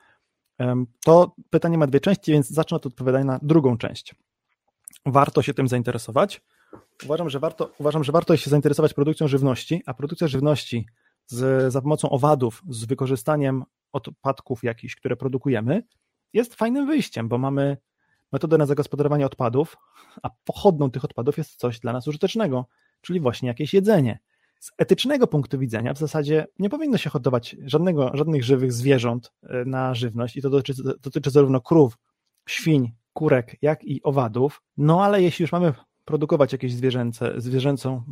To pytanie ma dwie części, więc zacznę od odpowiadania na drugą część. Warto się tym zainteresować. Uważam, że warto, uważam, że warto się zainteresować produkcją żywności, a produkcja żywności z, za pomocą owadów, z wykorzystaniem odpadków jakichś, które produkujemy, jest fajnym wyjściem, bo mamy metodę na zagospodarowanie odpadów, a pochodną tych odpadów jest coś dla nas użytecznego, czyli właśnie jakieś jedzenie z etycznego punktu widzenia w zasadzie nie powinno się hodować żadnego, żadnych żywych zwierząt e, na żywność i to dotyczy, dotyczy zarówno krów, świń, kurek, jak i owadów. No ale jeśli już mamy produkować jakieś zwierzęce, zwierzęcą,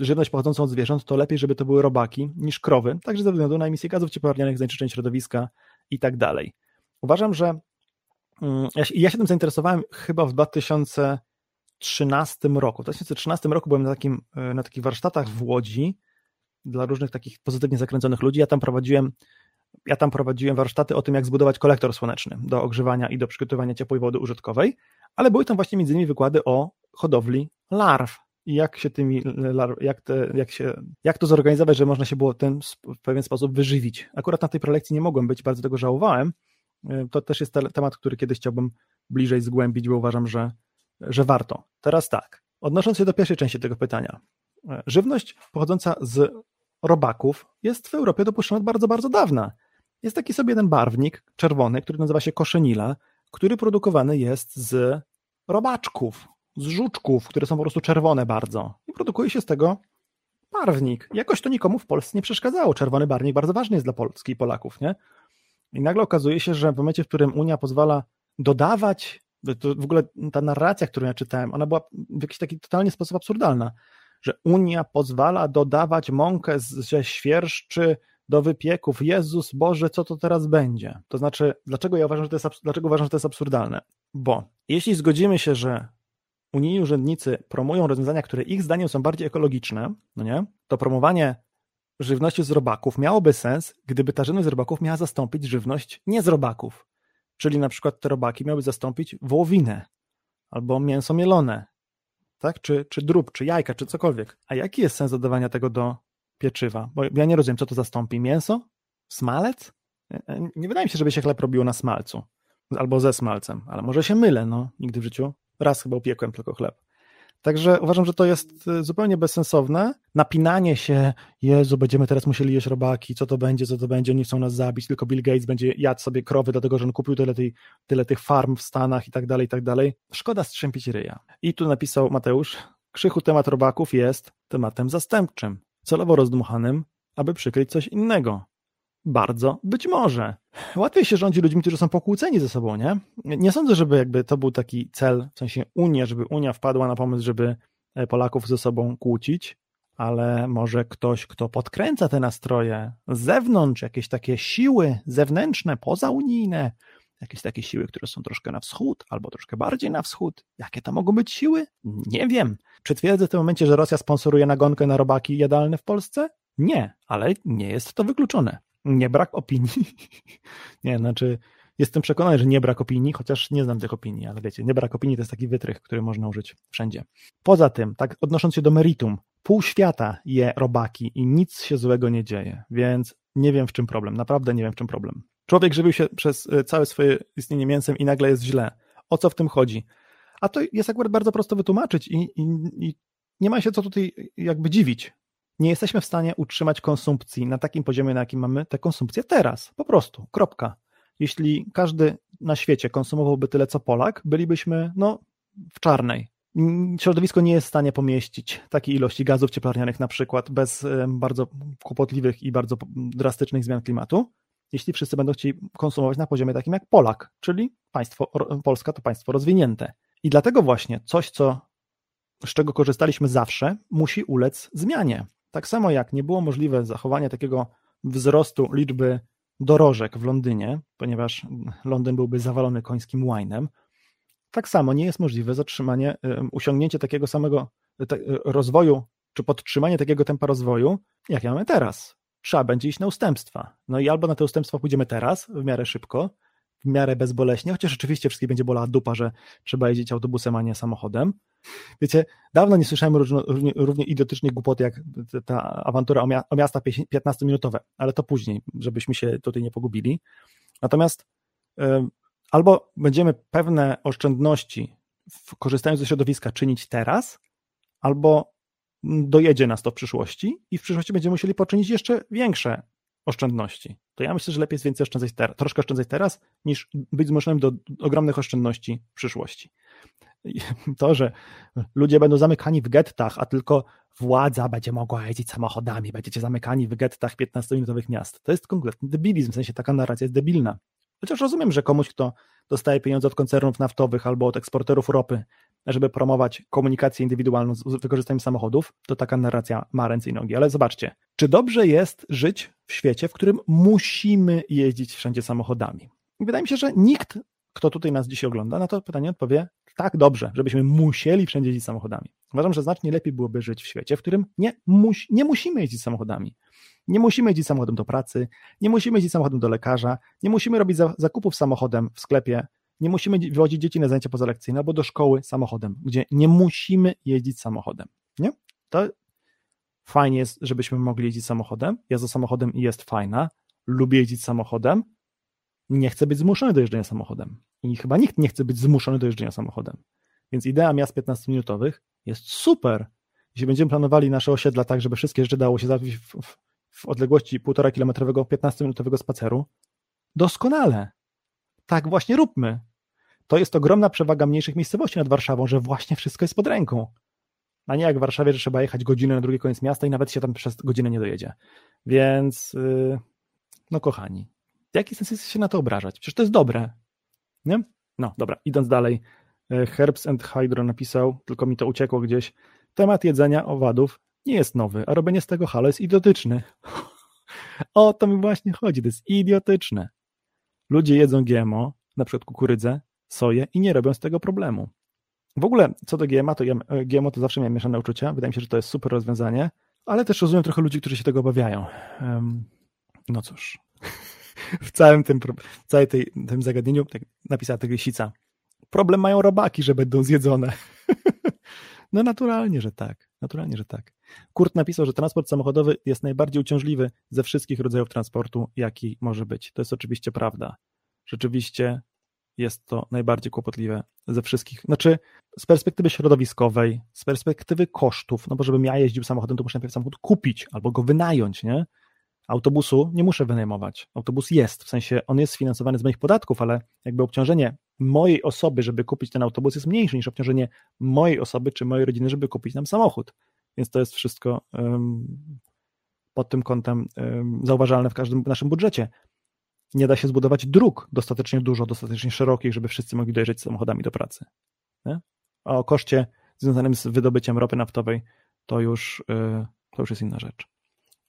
żywność pochodzącą od zwierząt, to lepiej, żeby to były robaki niż krowy, także ze względu na emisję gazów cieplarnianych, zanieczyszczeń środowiska i tak dalej. Uważam, że mm, ja się, ja się tym zainteresowałem chyba w 2000 2013 roku. W 2013 roku byłem na, takim, e, na takich warsztatach w Łodzi dla różnych takich pozytywnie zakręconych ludzi. Ja tam prowadziłem ja tam prowadziłem warsztaty o tym, jak zbudować kolektor słoneczny do ogrzewania i do przygotowania ciepłej wody użytkowej, ale były tam właśnie między innymi wykłady o hodowli larw i jak się tymi larw, jak, te, jak, się, jak to zorganizować, że można się było ten w pewien sposób wyżywić. Akurat na tej prelekcji nie mogłem być, bardzo tego żałowałem. E, to też jest temat, który kiedyś chciałbym bliżej zgłębić, bo uważam, że że warto. Teraz tak, odnosząc się do pierwszej części tego pytania. Żywność pochodząca z robaków jest w Europie dopuszczona od bardzo, bardzo dawna. Jest taki sobie jeden barwnik czerwony, który nazywa się koszenila, który produkowany jest z robaczków, z żuczków, które są po prostu czerwone bardzo. I produkuje się z tego barwnik. Jakoś to nikomu w Polsce nie przeszkadzało. Czerwony barwnik bardzo ważny jest dla Polski i Polaków, nie? I nagle okazuje się, że w momencie, w którym Unia pozwala dodawać to w ogóle ta narracja, którą ja czytałem, ona była w jakiś taki totalnie sposób absurdalna, że Unia pozwala dodawać mąkę ze świerszczy do wypieków. Jezus Boże, co to teraz będzie? To znaczy, dlaczego ja uważam, że to jest, dlaczego uważam, że to jest absurdalne? Bo jeśli zgodzimy się, że unijni urzędnicy promują rozwiązania, które ich zdaniem są bardziej ekologiczne, no nie? To promowanie żywności z robaków miałoby sens, gdyby ta żywność z robaków miała zastąpić żywność nie z robaków. Czyli na przykład te robaki miały zastąpić wołowinę albo mięso mielone, tak? Czy, czy drób, czy jajka, czy cokolwiek. A jaki jest sens dodawania tego do pieczywa? Bo ja nie rozumiem, co to zastąpi. Mięso? Smalec? Nie wydaje mi się, żeby się chleb robiło na smalcu albo ze smalcem, ale może się mylę, no. Nigdy w życiu. Raz chyba upiekłem tylko chleb. Także uważam, że to jest y, zupełnie bezsensowne. Napinanie się, Jezu, będziemy teraz musieli jeść robaki, co to będzie, co to będzie, oni chcą nas zabić, tylko Bill Gates będzie jadł sobie krowy, dlatego że on kupił tyle, tej, tyle tych farm w Stanach i tak dalej, i tak dalej. Szkoda strzępić ryja. I tu napisał Mateusz, Krzychu temat robaków jest tematem zastępczym, celowo rozdmuchanym, aby przykryć coś innego. Bardzo być może. Łatwiej się rządzi ludźmi, którzy są pokłóceni ze sobą, nie? Nie sądzę, żeby jakby to był taki cel, w sensie Unia, żeby Unia wpadła na pomysł, żeby e, Polaków ze sobą kłócić, ale może ktoś, kto podkręca te nastroje z zewnątrz, jakieś takie siły zewnętrzne, pozaunijne, jakieś takie siły, które są troszkę na wschód albo troszkę bardziej na wschód. Jakie to mogą być siły? Nie wiem. Czy twierdzę w tym momencie, że Rosja sponsoruje nagonkę na robaki jadalne w Polsce? Nie, ale nie jest to wykluczone nie brak opinii. [laughs] nie, znaczy Jestem przekonany, że nie brak opinii, chociaż nie znam tych opinii, ale wiecie, nie brak opinii to jest taki wytrych, który można użyć wszędzie. Poza tym, tak odnosząc się do meritum, pół świata je robaki i nic się złego nie dzieje, więc nie wiem w czym problem, naprawdę nie wiem w czym problem. Człowiek żywił się przez e, całe swoje istnienie mięsem i nagle jest źle. O co w tym chodzi? A to jest akurat bardzo prosto wytłumaczyć i, i, i nie ma się co tutaj jakby dziwić. Nie jesteśmy w stanie utrzymać konsumpcji na takim poziomie, na jakim mamy tę konsumpcję teraz. Po prostu. Kropka. Jeśli każdy na świecie konsumowałby tyle co Polak, bylibyśmy no, w czarnej. Środowisko nie jest w stanie pomieścić takiej ilości gazów cieplarnianych na przykład bez bardzo kłopotliwych i bardzo drastycznych zmian klimatu, jeśli wszyscy będą chcieli konsumować na poziomie takim jak Polak, czyli państwo, Polska to państwo rozwinięte. I dlatego właśnie coś, co, z czego korzystaliśmy zawsze, musi ulec zmianie. Tak samo jak nie było możliwe zachowanie takiego wzrostu liczby dorożek w Londynie, ponieważ Londyn byłby zawalony końskim łajnem, tak samo nie jest możliwe zatrzymanie, osiągnięcie takiego samego rozwoju, czy podtrzymanie takiego tempa rozwoju, jak mamy teraz. Trzeba będzie iść na ustępstwa. No i albo na te ustępstwa pójdziemy teraz, w miarę szybko, w miarę bezboleśnie, chociaż rzeczywiście wszystkich będzie bolała dupa, że trzeba jeździć autobusem, a nie samochodem. Wiecie, dawno nie słyszałem równie, równie idiotycznej głupoty jak ta awantura o, mia o miasta 15-minutowe, ale to później, żebyśmy się tutaj nie pogubili. Natomiast y, albo będziemy pewne oszczędności w korzystając ze środowiska czynić teraz, albo dojedzie nas to w przyszłości i w przyszłości będziemy musieli poczynić jeszcze większe oszczędności. To ja myślę, że lepiej jest więcej oszczędzać teraz, troszkę oszczędzać teraz, niż być zmuszonym do ogromnych oszczędności w przyszłości. [laughs] To, że ludzie będą zamykani w gettach, a tylko władza będzie mogła jeździć samochodami, będziecie zamykani w gettach 15-minutowych miast. To jest kompletny debilizm, w sensie taka narracja jest debilna. Chociaż rozumiem, że komuś, kto dostaje pieniądze od koncernów naftowych albo od eksporterów ropy, żeby promować komunikację indywidualną z wykorzystaniem samochodów, to taka narracja ma ręce i nogi. Ale zobaczcie, czy dobrze jest żyć w świecie, w którym musimy jeździć wszędzie samochodami? Wydaje mi się, że nikt, kto tutaj nas dzisiaj ogląda, na to pytanie odpowie tak dobrze, żebyśmy musieli wszędzie jeździć samochodami. Uważam, że znacznie lepiej byłoby żyć w świecie, w którym nie, nie musimy jeździć samochodami. Nie musimy jeździć samochodem do pracy, nie musimy jeździć samochodem do lekarza, nie musimy robić zakupów samochodem w sklepie, nie musimy wywodzić dzieci na zajęcia pozalekcyjne albo do szkoły samochodem, gdzie nie musimy jeździć samochodem. Nie? To fajnie jest, żebyśmy mogli jeździć samochodem. Jazda samochodem jest fajna, lubię jeździć samochodem, nie chcę być zmuszony do jeżdżenia samochodem. I chyba nikt nie chce być zmuszony do jeżdżenia samochodem. Więc idea miast 15-minutowych jest super. Jeśli będziemy planowali nasze osiedla tak, żeby wszystkie rzeczy dało się załatwić w, w, w odległości 1,5 kilometrowego, 15-minutowego spaceru, doskonale. Tak właśnie róbmy. To jest ogromna przewaga mniejszych miejscowości nad Warszawą, że właśnie wszystko jest pod ręką. A nie jak w Warszawie, że trzeba jechać godzinę na drugi koniec miasta i nawet się tam przez godzinę nie dojedzie. Więc, yy, no kochani, jaki sens jest się na to obrażać? Przecież to jest dobre. Nie? No, dobra, idąc dalej. Y, Herbs and Hydro napisał, tylko mi to uciekło gdzieś. Temat jedzenia owadów nie jest nowy, a robienie z tego halo jest idiotyczny. [laughs] o to mi właśnie chodzi, to jest idiotyczne. Ludzie jedzą GMO, na przykład kukurydzę, soję i nie robią z tego problemu. W ogóle co do GMO, to ja, GMO to zawsze miałem mieszane uczucia. Wydaje mi się, że to jest super rozwiązanie, ale też rozumiem trochę ludzi, którzy się tego obawiają. Um, no cóż, [laughs] w całym tym, w całej tej, tym zagadnieniu tak napisała Tygrisica. Problem mają robaki, że będą zjedzone. [laughs] no naturalnie, że tak. Naturalnie, że tak. Kurt napisał, że transport samochodowy jest najbardziej uciążliwy ze wszystkich rodzajów transportu, jaki może być. To jest oczywiście prawda. Rzeczywiście jest to najbardziej kłopotliwe ze wszystkich. Znaczy, z perspektywy środowiskowej, z perspektywy kosztów, no bo żebym ja jeździł samochodem, to muszę najpierw samochód kupić albo go wynająć, nie? Autobusu nie muszę wynajmować. Autobus jest, w sensie on jest sfinansowany z moich podatków, ale jakby obciążenie mojej osoby, żeby kupić ten autobus jest mniejsze niż obciążenie mojej osoby czy mojej rodziny, żeby kupić nam samochód. Więc to jest wszystko pod tym kątem zauważalne w każdym naszym budżecie. Nie da się zbudować dróg dostatecznie dużo, dostatecznie szerokich, żeby wszyscy mogli dojeżdżać samochodami do pracy. Nie? A o koszcie związanym z wydobyciem ropy naftowej to już, yy, to już jest inna rzecz.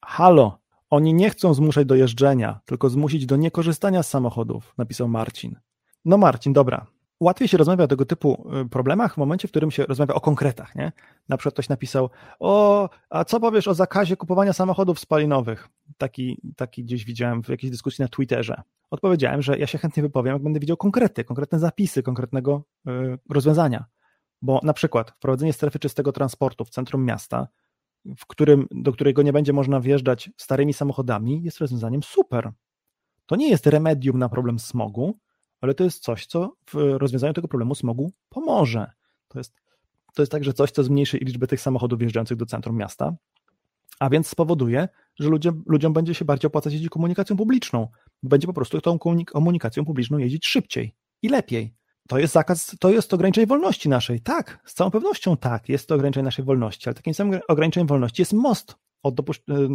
Halo, oni nie chcą zmuszać do jeżdżenia, tylko zmusić do niekorzystania z samochodów, napisał Marcin. No Marcin, dobra. Łatwiej się rozmawia o tego typu y, problemach w momencie, w którym się rozmawia o konkretach, nie? Na przykład ktoś napisał, o, a co powiesz o zakazie kupowania samochodów spalinowych? Taki, taki gdzieś widziałem w jakiejś dyskusji na Twitterze. Odpowiedziałem, że ja się chętnie wypowiem, jak będę widział konkrety, konkretne zapisy, konkretnego y, rozwiązania. Bo na przykład wprowadzenie strefy czystego transportu w centrum miasta, w którym, do którego nie będzie można wjeżdżać starymi samochodami, jest rozwiązaniem super. To nie jest remedium na problem smogu, ale to jest coś, co w rozwiązaniu tego problemu smogu pomoże. To jest, to jest także coś, co zmniejszy liczbę tych samochodów wjeżdżających do centrum miasta, a więc spowoduje, że ludziom, ludziom będzie się bardziej opłacać jeździć komunikacją publiczną. Będzie po prostu tą komunikacją publiczną jeździć szybciej i lepiej. To jest zakaz, to jest ograniczenie wolności naszej. Tak, z całą pewnością tak, jest to ograniczenie naszej wolności, ale takim samym ograniczeniem wolności jest most od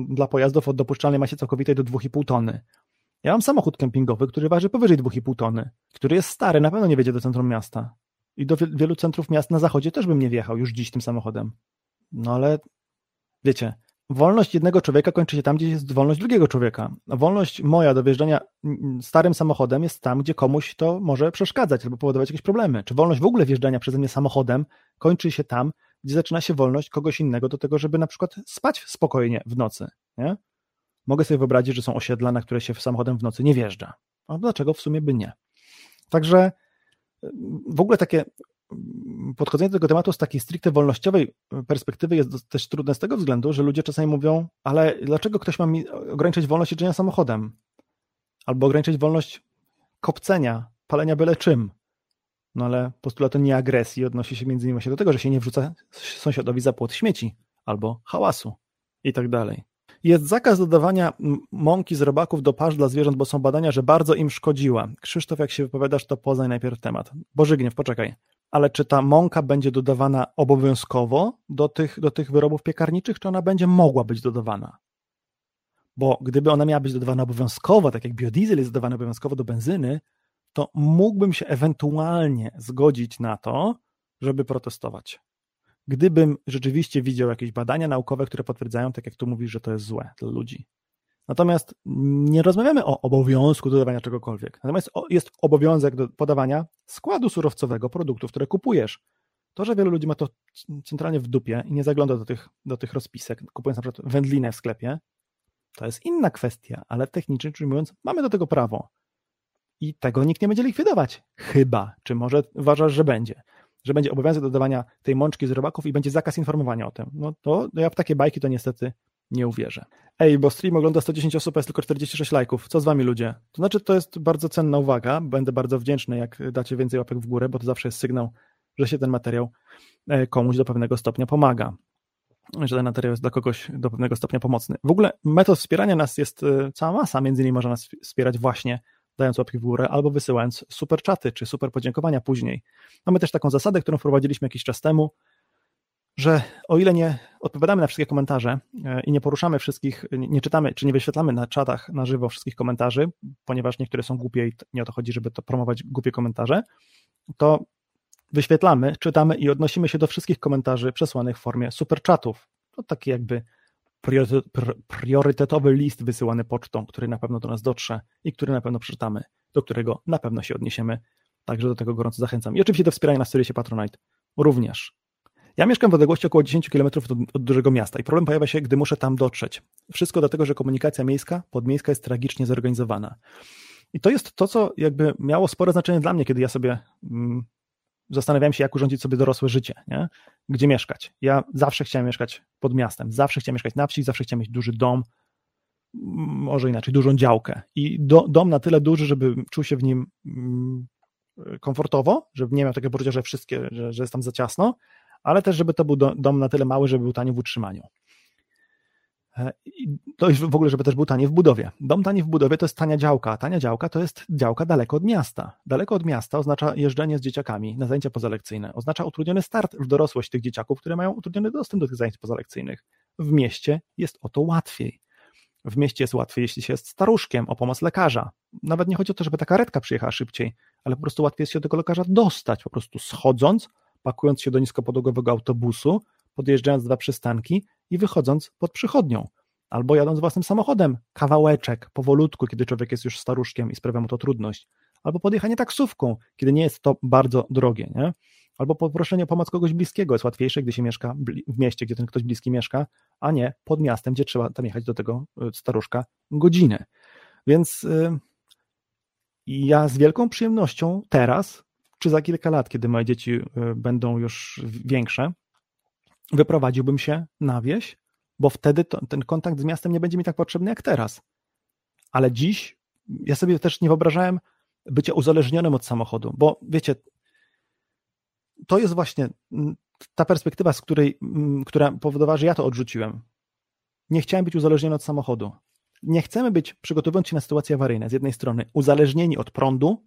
dla pojazdów od dopuszczalnej masie całkowitej do 2,5 tony. Ja mam samochód kempingowy, który waży powyżej 2,5 tony, który jest stary, na pewno nie wiedzie do centrum miasta. I do wielu centrów miast na zachodzie też bym nie wjechał już dziś tym samochodem. No ale wiecie, wolność jednego człowieka kończy się tam, gdzie jest wolność drugiego człowieka. Wolność moja do wjeżdżania starym samochodem jest tam, gdzie komuś to może przeszkadzać albo powodować jakieś problemy. Czy wolność w ogóle wjeżdżania przeze mnie samochodem kończy się tam, gdzie zaczyna się wolność kogoś innego do tego, żeby na przykład spać spokojnie w nocy. Nie? Mogę sobie wyobrazić, że są osiedla, na które się samochodem w nocy nie wjeżdża. A dlaczego w sumie by nie? Także w ogóle takie podchodzenie do tego tematu z takiej stricte wolnościowej perspektywy jest też trudne z tego względu, że ludzie czasami mówią, ale dlaczego ktoś ma mi ograniczyć wolność jeżdżenia samochodem? Albo ograniczyć wolność kopcenia, palenia byle czym. No ale postulat nie agresji odnosi się między innymi do tego, że się nie wrzuca sąsiadowi za płot śmieci albo hałasu i tak dalej. Jest zakaz dodawania mąki z robaków do pasz dla zwierząt, bo są badania, że bardzo im szkodziła. Krzysztof, jak się wypowiadasz, to poznaj najpierw temat. Bożygniew, poczekaj. Ale czy ta mąka będzie dodawana obowiązkowo do tych, do tych wyrobów piekarniczych, czy ona będzie mogła być dodawana? Bo gdyby ona miała być dodawana obowiązkowo, tak jak biodiesel jest dodawany obowiązkowo do benzyny, to mógłbym się ewentualnie zgodzić na to, żeby protestować gdybym rzeczywiście widział jakieś badania naukowe, które potwierdzają, tak jak tu mówisz, że to jest złe dla ludzi. Natomiast nie rozmawiamy o obowiązku dodawania czegokolwiek. Natomiast jest obowiązek do podawania składu surowcowego produktów, które kupujesz. To, że wielu ludzi ma to centralnie w dupie i nie zagląda do tych, do tych rozpisek, kupując na przykład wędlinę w sklepie, to jest inna kwestia, ale technicznie rzecz ujmując, mamy do tego prawo. I tego nikt nie będzie likwidować. Chyba, czy może uważasz, że będzie że będzie obowiązek dodawania tej mączki z robaków i będzie zakaz informowania o tym. No to ja w takie bajki to niestety nie uwierzę. Ej, bo stream ogląda 110 osób, a jest tylko 46 lajków. Co z wami ludzie? To znaczy, to jest bardzo cenna uwaga. Będę bardzo wdzięczny, jak dacie więcej łapek w górę, bo to zawsze jest sygnał, że się ten materiał e, komuś do pewnego stopnia pomaga. Że ten materiał jest dla kogoś do pewnego stopnia pomocny. W ogóle metod wspierania nas jest e, cała masa, między innymi można nas wspierać właśnie dając łapki w górę, albo wysyłając super czaty czy super podziękowania później. Mamy też taką zasadę, którą wprowadziliśmy jakiś czas temu, że o ile nie odpowiadamy na wszystkie komentarze e, i nie poruszamy wszystkich, nie czytamy czy nie wyświetlamy na czatach na żywo wszystkich komentarzy, ponieważ niektóre są głupie i nie o to chodzi, żeby to promować głupie komentarze, to wyświetlamy, czytamy i odnosimy się do wszystkich komentarzy przesłanych w formie super chatów. To taki jakby priorytetowy list wysyłany pocztą, który na pewno do nas dotrze i który na pewno przeczytamy, do którego na pewno się odniesiemy. Także do tego gorąco zachęcam. I oczywiście do wspierania na serwisie Patronite również. Ja mieszkam w odległości około 10 km od, od, dużego miasta i problem pojawia się, gdy muszę tam dotrzeć. Wszystko dlatego, że komunikacja miejska, podmiejska jest tragicznie zorganizowana. I to jest to, co jakby miało spore znaczenie dla mnie, kiedy ja sobie mm, zastanawiałem się, jak urządzić sobie dorosłe życie, nie? gdzie mieszkać. Ja zawsze chciałem mieszkać pod miastem, zawsze chciałem mieszkać na wsi, zawsze chciałem mieć duży dom, może inaczej, dużą działkę. I do, dom na tyle duży, żeby czuł się w nim mm, komfortowo, żeby nie miał takiego poczucia, że wszystkie, że, że jest tam za ciasno, ale też, żeby to był dom na tyle mały, żeby był tani w utrzymaniu. E, to już w ogóle, żeby też był tani w budowie. Dom tani w budowie to jest tania działka. Tania działka to jest działka daleko od miasta. Daleko od miasta oznacza jeżdżenie z dzieciakami na zajęcia pozalekcyjne. Oznacza utrudniony start w dorosłość tych dzieciaków, które mają utrudniony dostęp do tych zajęć pozalekcyjnych. W mieście jest o to łatwiej. W mieście jest łatwiej, jeśli się jest staruszkiem, o pomoc lekarza. Nawet nie chodzi o to, żeby ta karetka przyjechała szybciej, ale po prostu łatwiej jest się do tego lekarza dostać, po prostu schodząc, pakując się do niskopodłogowego autobusu, podjeżdżając dwa przystanki i wychodząc pod przychodnią, albo jadąc własnym samochodem, kawałeczek, powolutku, kiedy człowiek jest już staruszkiem i sprawia mu to trudność, albo podjechanie taksówką, kiedy nie jest to bardzo drogie, nie? albo poproszenie o pomoc kogoś bliskiego jest łatwiejsze, gdy się mieszka w mieście, gdzie ten ktoś bliski mieszka, a nie pod miastem, gdzie trzeba tam jechać do tego y, staruszka godzinę. Więc yy, ja z wielką przyjemnością teraz, czy za kilka lat, kiedy moje dzieci y, będą już większe, wyprowadziłbym się na wieś, bo wtedy to, ten kontakt z miastem nie będzie mi tak potrzebny jak teraz. Ale dziś ja sobie też nie wyobrażałem bycia uzależnionym od samochodu, bo wiecie, to jest właśnie ta perspektywa, z której, która powodowała, że ja to odrzuciłem. Nie chciałem być uzależniony od samochodu. Nie chcemy być, przygotowując się na sytuacje awaryjne, z jednej strony uzależnieni od prądu,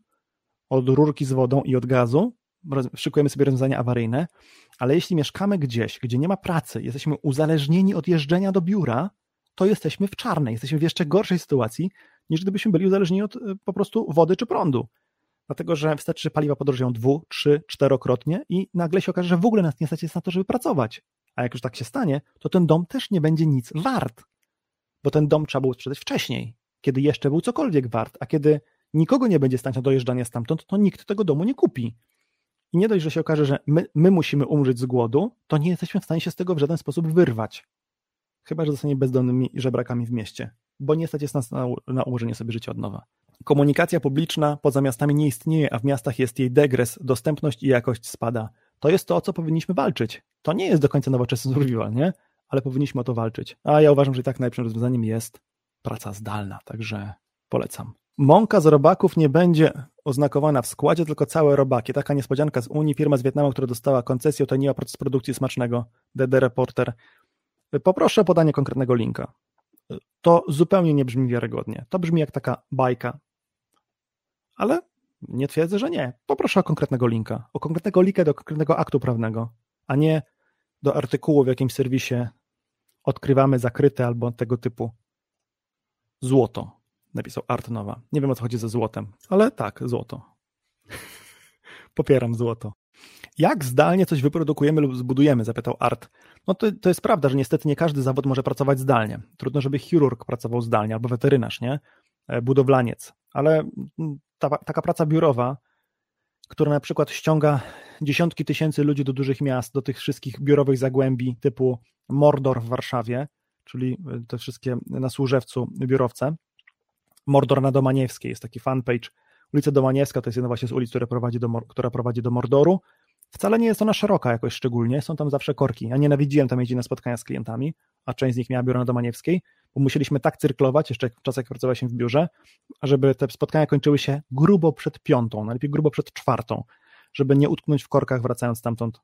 od rurki z wodą i od gazu, szykujemy sobie rozwiązania awaryjne, ale jeśli mieszkamy gdzieś, gdzie nie ma pracy, jesteśmy uzależnieni od jeżdżenia do biura, to jesteśmy w czarnej, jesteśmy w jeszcze gorszej sytuacji, niż gdybyśmy byli uzależnieni od e, po prostu wody czy prądu. Dlatego, że wystarczy, że paliwa podrożeją dwu, trzy, czterokrotnie i nagle się okaże, że w ogóle nas nie stać jest na to, żeby pracować. A jak już tak się stanie, to ten dom też nie będzie nic wart. Bo ten dom trzeba było sprzedać wcześniej, kiedy jeszcze był cokolwiek wart, a kiedy nikogo nie będzie stać na dojeżdżanie stamtąd, to nikt tego domu nie kupi. I nie dość, że się okaże, że my, my musimy umrzeć z głodu, to nie jesteśmy w stanie się z tego w żaden sposób wyrwać. Chyba, że zostanie bezdomnymi żebrakami w mieście, bo nie stać jest nas na, na ułożenie sobie życia od nowa. Komunikacja publiczna poza miastami nie istnieje, a w miastach jest jej degres, dostępność i jakość spada. To jest to, o co powinniśmy walczyć. To nie jest do końca nowoczesny survival, nie? Ale powinniśmy o to walczyć. A ja uważam, że i tak najlepszym rozwiązaniem jest praca zdalna, także polecam. Mąka z robaków nie będzie oznakowana w składzie, tylko całe robaki. Taka niespodzianka z Unii. Firma z Wietnamu, która dostała koncesję, utajniła proces produkcji smacznego. DD Reporter. Poproszę o podanie konkretnego linka. To zupełnie nie brzmi wiarygodnie. To brzmi jak taka bajka. Ale nie twierdzę, że nie. Poproszę o konkretnego linka. O konkretnego linka do konkretnego aktu prawnego, a nie do artykułu w jakimś serwisie odkrywamy zakryte albo tego typu złoto napisał Art Nowa. Nie wiem o co chodzi ze złotem, ale tak, złoto. [laughs] Popieram złoto. Jak zdalnie coś wyprodukujemy lub zbudujemy? Zapytał Art. No to, to jest prawda, że niestety nie każdy zawód może pracować zdalnie. Trudno, żeby chirurg pracował zdalnie albo weterynarz, nie? E, budowlaniec. Ale mm, ta, taka praca biurowa, która na przykład ściąga dziesiątki tysięcy ludzi do dużych miast, do tych wszystkich biurowych zagłębi typu Mordor w Warszawie, czyli e, te wszystkie na Służewcu biurowce, Mordor na Domaniewskiej, jest taki fanpage. Ulica Domaniewska to jest jedna właśnie z ulic, która prowadzi do, która prowadzi do Mordoru. Wcale nie jest ona szeroka jakoś szczególnie, są tam zawsze korki. Ja nienawidziłem tam jeździć na spotkania z klientami, a część z nich miała biuro na Domaniewskiej, bo musieliśmy tak cyrklować, jeszcze w czasach jak pracowaliśmy w biurze, żeby te spotkania kończyły się grubo przed piątą, najlepiej grubo przed czwartą, żeby nie utknąć w korkach wracając stamtąd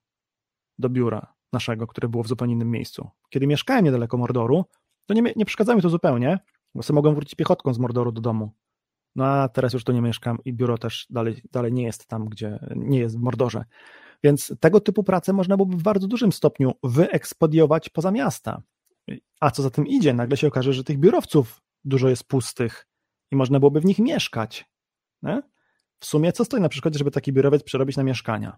do biura naszego, które było w zupełnie innym miejscu. Kiedy mieszkałem niedaleko Mordoru, to nie, nie przeszkadzało mi to zupełnie, bo sobie mogłem wrócić piechotką z Mordoru do domu. No a teraz już to nie mieszkam i biuro też dalej, dalej nie jest tam, gdzie nie jest w Mordorze. Więc tego typu pracę można byłoby w bardzo dużym stopniu wyekspodiować poza miasta. A co za tym idzie, nagle się okaże, że tych biurowców dużo jest pustych i można byłoby w nich mieszkać. Nie? W sumie co stoi na przykładzie, żeby taki biurowiec przerobić na mieszkania?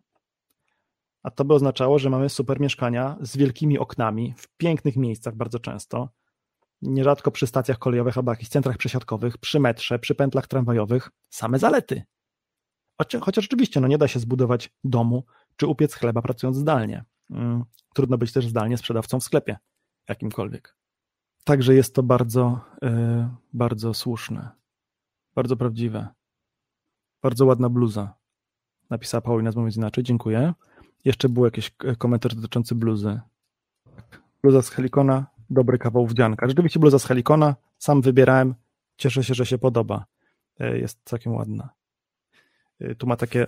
A to by oznaczało, że mamy super mieszkania z wielkimi oknami, w pięknych miejscach bardzo często, nierzadko przy stacjach kolejowych albo jakichś centrach przesiadkowych, przy metrze, przy pętlach tramwajowych, same zalety. Chociaż oczywiście no nie da się zbudować domu czy upiec chleba pracując zdalnie. Mm, trudno być też zdalnie sprzedawcą w sklepie jakimkolwiek. Także jest to bardzo, yy, bardzo słuszne, bardzo prawdziwe. Bardzo ładna bluza. Napisała Paulina Mówiąc Inaczej, dziękuję. Jeszcze był jakiś e, komentarz dotyczący bluzy. Bluza z Helikona, dobry kawał wdzianka. Rzeczywiście bluza z Helikona, sam wybierałem, cieszę się, że się podoba. E, jest całkiem ładna. E, tu ma takie,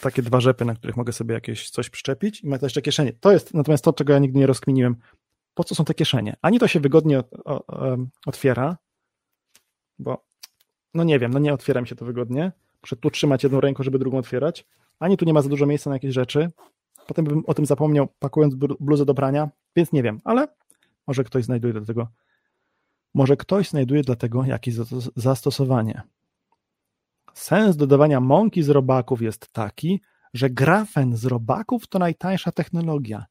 takie dwa rzepy, na których mogę sobie jakieś coś przyczepić i ma też jeszcze kieszenie. To jest natomiast to, czego ja nigdy nie rozkminiłem. Po co są te kieszenie? Ani to się wygodnie otwiera, bo no nie wiem, no nie otwiera mi się to wygodnie. Muszę tu trzymać jedną ręką, żeby drugą otwierać. Ani tu nie ma za dużo miejsca na jakieś rzeczy. Potem bym o tym zapomniał, pakując bluzę do prania, więc nie wiem, ale może ktoś znajduje do tego, może ktoś znajduje dla tego jakieś zastosowanie. Sens dodawania mąki z robaków jest taki, że grafen z robaków to najtańsza technologia.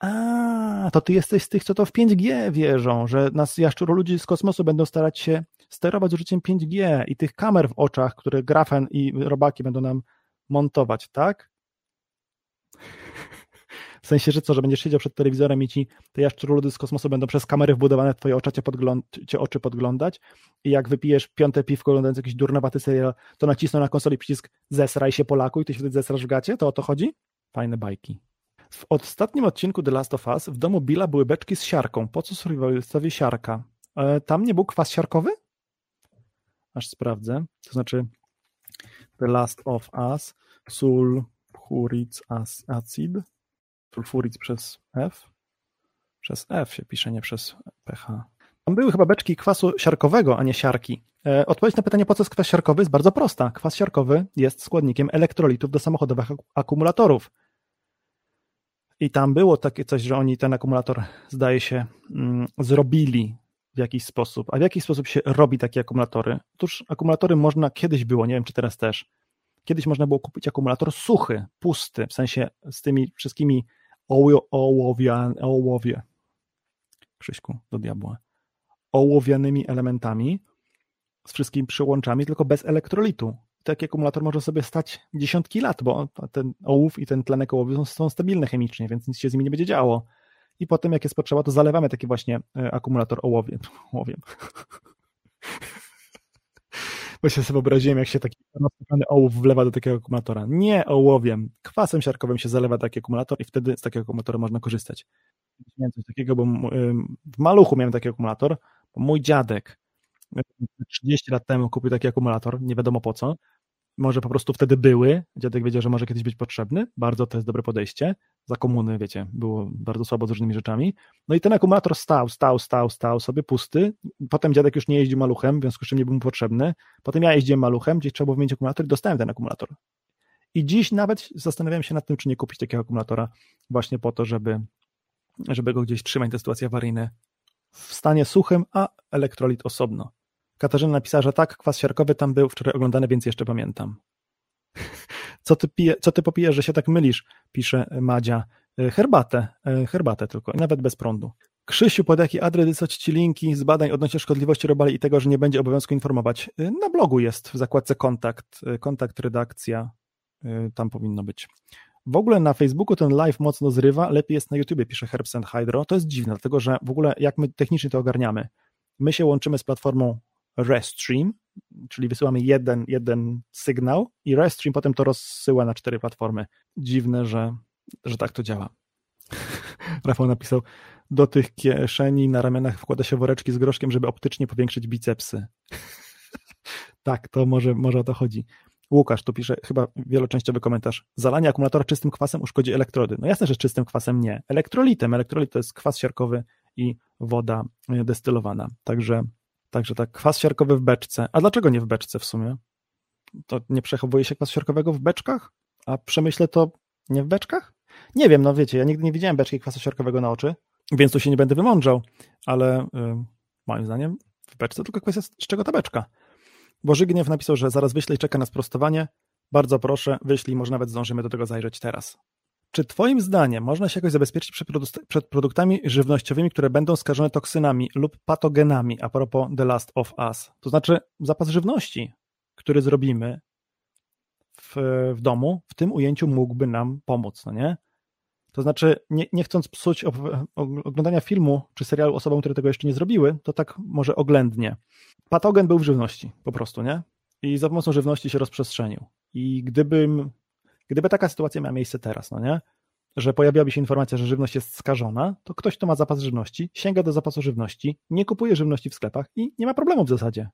A, to ty jesteś z tych, co to w 5G wierzą, że nas jaszczuro ludzi z kosmosu będą starać się sterować użyciem 5G i tych kamer w oczach, które grafen i robaki będą nam montować, tak? W sensie, że co, że będziesz siedział przed telewizorem i ci te jaszczuroludy z kosmosu będą przez kamery wbudowane w twoje oczy cię, podgląd- cię oczy podglądać i jak wypijesz piąte piwko oglądając jakiś durnowaty serial, to nacisną na konsoli przycisk zesraj się Polaku i ty się wtedy zesrasz w gacie? To o to chodzi? Fajne bajki. W ostatnim odcinku The Last of Us w domu Billa były beczki z siarką. Po co survivalistowi siarka? E, tam nie był kwas siarkowy? Aż sprawdzę. To znaczy The Last of Us sulfuric acid sulfuric przez F? Przez F się pisze, nie przez PH. Tam były chyba beczki kwasu siarkowego, a nie siarki. E, odpowiedź na pytanie, po co jest kwas siarkowy, jest bardzo prosta. Kwas siarkowy jest składnikiem elektrolitów do samochodowych akumulatorów. I tam było takie coś, że oni ten akumulator, zdaje się, mm, zrobili w jakiś sposób. A w jaki sposób się robi takie akumulatory? Otóż akumulatory można, kiedyś było, nie wiem czy teraz też, kiedyś można było kupić akumulator suchy, pusty, w sensie z tymi wszystkimi ołowia, ołowie, Krzyśku, do diabła, ołowianymi elementami, z wszystkimi przyłączami, tylko bez elektrolitu. Taki akumulator może sobie stać dziesiątki lat, bo ten ołów i ten tlenek ołowiu są, są stabilne chemicznie, więc nic się z nimi nie będzie działo. I potem, jak jest potrzeba, to zalewamy taki właśnie e, akumulator [laughs] ołowiem. Się sobie wyobraziłem, jak się taki rozsypany ołów wlewa do takiego akumulatora. Nie ołowiem, kwasem siarkowym się zalewa taki akumulator i wtedy z takiego akumulatora można korzystać. Miałem coś takiego, bo w maluchu miałem taki akumulator, mój dziadek 30 lat temu kupił taki akumulator, nie wiadomo po co, może po prostu wtedy były, dziadek wiedział, że może kiedyś być potrzebny, bardzo to jest dobre podejście, za komuny, wiecie, było bardzo słabo z różnymi rzeczami, no i ten akumulator stał, stał, stał, stał sobie pusty, potem dziadek już nie jeździł maluchem, w związku z czym nie był mu potrzebny, potem ja jeździłem maluchem, gdzieś trzeba było wymienić akumulator i dostałem ten akumulator. I dziś nawet zastanawiałem się nad tym, czy nie kupić takiego akumulatora właśnie po to, żeby, żeby go gdzieś trzymać, te sytuacje awaryjne w stanie suchym, a elektrolit osobno. Katarzyna napisała, że tak, kwas siarkowy tam był wczoraj oglądany, więc jeszcze pamiętam. [laughs] Co ty, pije, co ty popijesz, że się tak mylisz? Pisze Madzia. E, herbatę, e, herbatę tylko, nawet bez prądu. Krzysiu, pod jaki adres wysłać Ci linki z badań odnośnie szkodliwości robali i tego, że nie będzie obowiązku informować? E, na blogu jest, w zakładce kontakt, kontakt redakcja, tam powinno być. W ogóle na Facebooku ten live mocno zrywa, lepiej jest na YouTubie, pisze Herbs and Hydro. To jest dziwne, dlatego że w ogóle jak my technicznie to ogarniamy, my się łączymy z platformą Restream, czyli wysyłamy jeden, jeden sygnał i Restream potem to rozsyła na cztery platformy. Dziwne, że, że tak to działa. [laughs] Rafał napisał, do tych kieszeni na ramionach wkłada się woreczki z groszkiem, żeby optycznie powiększyć bicepsy. [laughs] tak, to może, może o to chodzi. Łukasz tu pisze chyba wieloczęściowy komentarz. Zalanie akumulatora czystym kwasem uszkodzi elektrody. No jasne, że czystym kwasem nie. Elektrolitem. Elektrolit to jest kwas siarkowy i woda destylowana. Także Także tak, kwas siarkowy w beczce. A dlaczego nie w beczce w sumie? To nie przechowuje się kwas siarkowego w beczkach? A przemyślę to nie w beczkach? Nie wiem, no wiecie, ja nigdy nie widziałem beczki kwasu siarkowego na oczy, więc tu się nie będę wymądrzał, ale yy, moim zdaniem w beczce tylko kwestia, z czego ta beczka. Bo Żygniew napisał, że zaraz wyślę i czeka na sprostowanie. Bardzo proszę, wyślij, może nawet zdążymy do tego zajrzeć teraz. Czy Twoim zdaniem można się jakoś zabezpieczyć przed produktami żywnościowymi, które będą skażone toksynami lub patogenami, a propos The Last of Us? To znaczy zapas żywności, który zrobimy w, w domu, w tym ujęciu mógłby nam pomóc, no nie? To znaczy, nie, nie chcąc psuć oglądania filmu czy serialu osobom, które tego jeszcze nie zrobiły, to tak może oględnie. Patogen był w żywności, po prostu, nie? I za pomocą żywności się rozprzestrzenił. I gdybym Gdyby taka sytuacja miała miejsce teraz, no nie? Że pojawiłaby się informacja, że żywność jest skażona, to ktoś, kto ma zapas żywności, sięga do zapasu żywności, nie kupuje żywności w sklepach i nie ma problemu w zasadzie.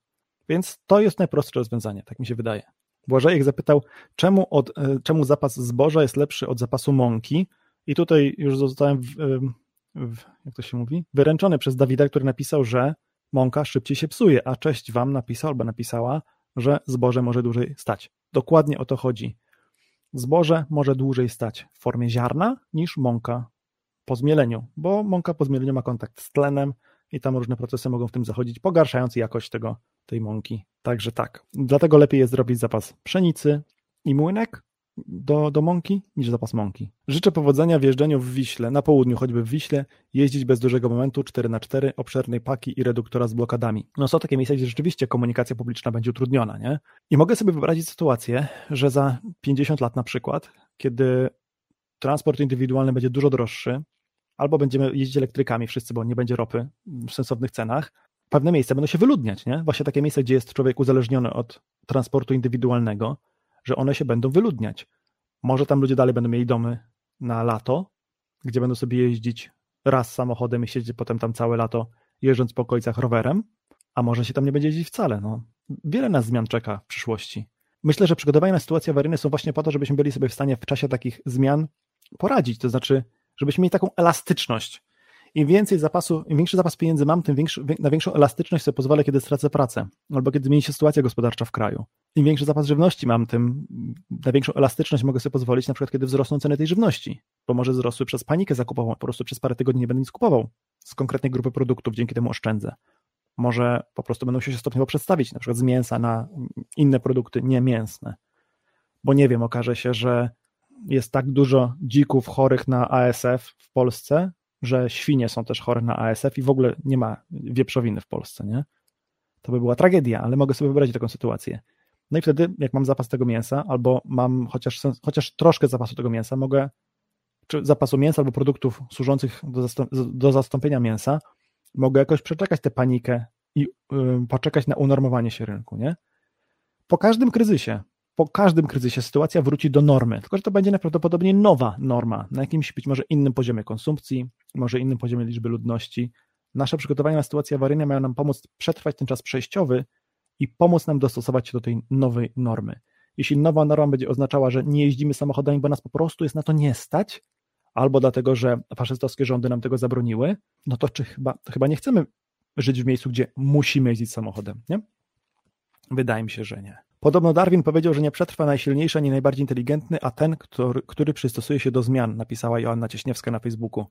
Więc to jest najprostsze rozwiązanie, tak mi się wydaje. Błażejek zapytał, czemu, od, e, czemu zapas zboża jest lepszy od zapasu mąki? I tutaj już zostałem, w, w, jak to się mówi, wyręczony przez Dawida, który napisał, że mąka szybciej się psuje, a cześć wam napisał albo napisała, że zboże może dłużej stać. Dokładnie o to chodzi. Zboże może dłużej stać w formie ziarna niż mąka po zmieleniu, bo mąka po zmieleniu ma kontakt z tlenem i tam różne procesy mogą w tym zachodzić, pogarszając jakość tego, tej mąki. Także tak. Dlatego lepiej jest zrobić zapas pszenicy i młynek do, do mąki niż zapas mąki. Życzę powodzenia w jeżdżeniu w Wiśle, na południu, choćby w Wiśle, jeździć bez dużego momentu 4x4, obszernej paki i reduktora z blokadami. No są takie miejsca, gdzie rzeczywiście komunikacja publiczna będzie utrudniona, nie? I mogę sobie wyobrazić sytuację, że za 50 lat na przykład, kiedy transport indywidualny będzie dużo droższy, albo będziemy jeździć elektrykami wszyscy, bo nie będzie ropy w sensownych cenach, pewne miejsca będą się wyludniać, nie? Właśnie takie miejsca, gdzie jest człowiek uzależniony od transportu indywidualnego, że one się będą wyludniać. Może tam ludzie dalej będą mieli domy na lato, gdzie będą sobie jeździć raz samochodem i siedzieć potem tam całe lato jeżdżąc po okolicach rowerem, a może się tam nie będzie jeździć wcale. No. Wiele nas zmian czeka w przyszłości. Myślę, że przygotowania na sytuacje awaryjne są właśnie po to, żebyśmy byli sobie w stanie w czasie takich zmian poradzić, to znaczy, żebyśmy mieli taką elastyczność. Im więcej zapasu, im większy zapas pieniędzy mam, tym większy, na większą elastyczność sobie pozwolę, kiedy stracę pracę, albo kiedy zmieni się sytuacja gospodarcza w kraju. Im większy zapas żywności mam, tym na większą elastyczność mogę sobie pozwolić, na przykład kiedy wzrosną ceny tej żywności, bo może wzrosły przez panikę zakupową, po prostu przez parę tygodni nie będę nic kupował z konkretnej grupy produktów, dzięki temu oszczędzę. Może po prostu będą się stopniowo przedstawić, na przykład z mięsa na inne produkty niemięsne. Bo nie wiem, okaże się, że jest tak dużo dzików chorych na ASF w Polsce, że świnie są też chore na ASF i w ogóle nie ma wieprzowiny w Polsce, nie? To by była tragedia, ale mogę sobie wyobrazić taką sytuację. No i wtedy, jak mam zapas tego mięsa, albo mam chociaż, chociaż troszkę zapasu tego mięsa, mogę, czy zapasu mięsa albo produktów służących do, zastąp do zastąpienia mięsa, mogę jakoś przeczekać tę panikę i yy, poczekać na unormowanie się rynku, nie? Po każdym kryzysie, po każdym kryzysie sytuacja wróci do normy, tylko że to będzie najprawdopodobniej nowa norma, na jakimś być może innym poziomie konsumpcji, może innym poziomie liczby ludności. Nasze przygotowania na sytuacje awaryjne mają nam pomóc przetrwać ten czas przejściowy i pomóc nam dostosować się do tej nowej normy. Jeśli nowa norma będzie oznaczała, że nie jeździmy samochodami, bo nas po prostu jest na to nie stać, albo dlatego, że faszystowskie rządy nam tego zabroniły, no to czy chyba, to chyba nie chcemy żyć w miejscu, gdzie musimy jeździć samochodem, nie? Wydaje mi się, że nie. Podobno Darwin powiedział, że nie przetrwa najsilniejszy ani najbardziej inteligentny, a ten, który, który przystosuje się do zmian, napisała Joanna Cieśniewska na Facebooku.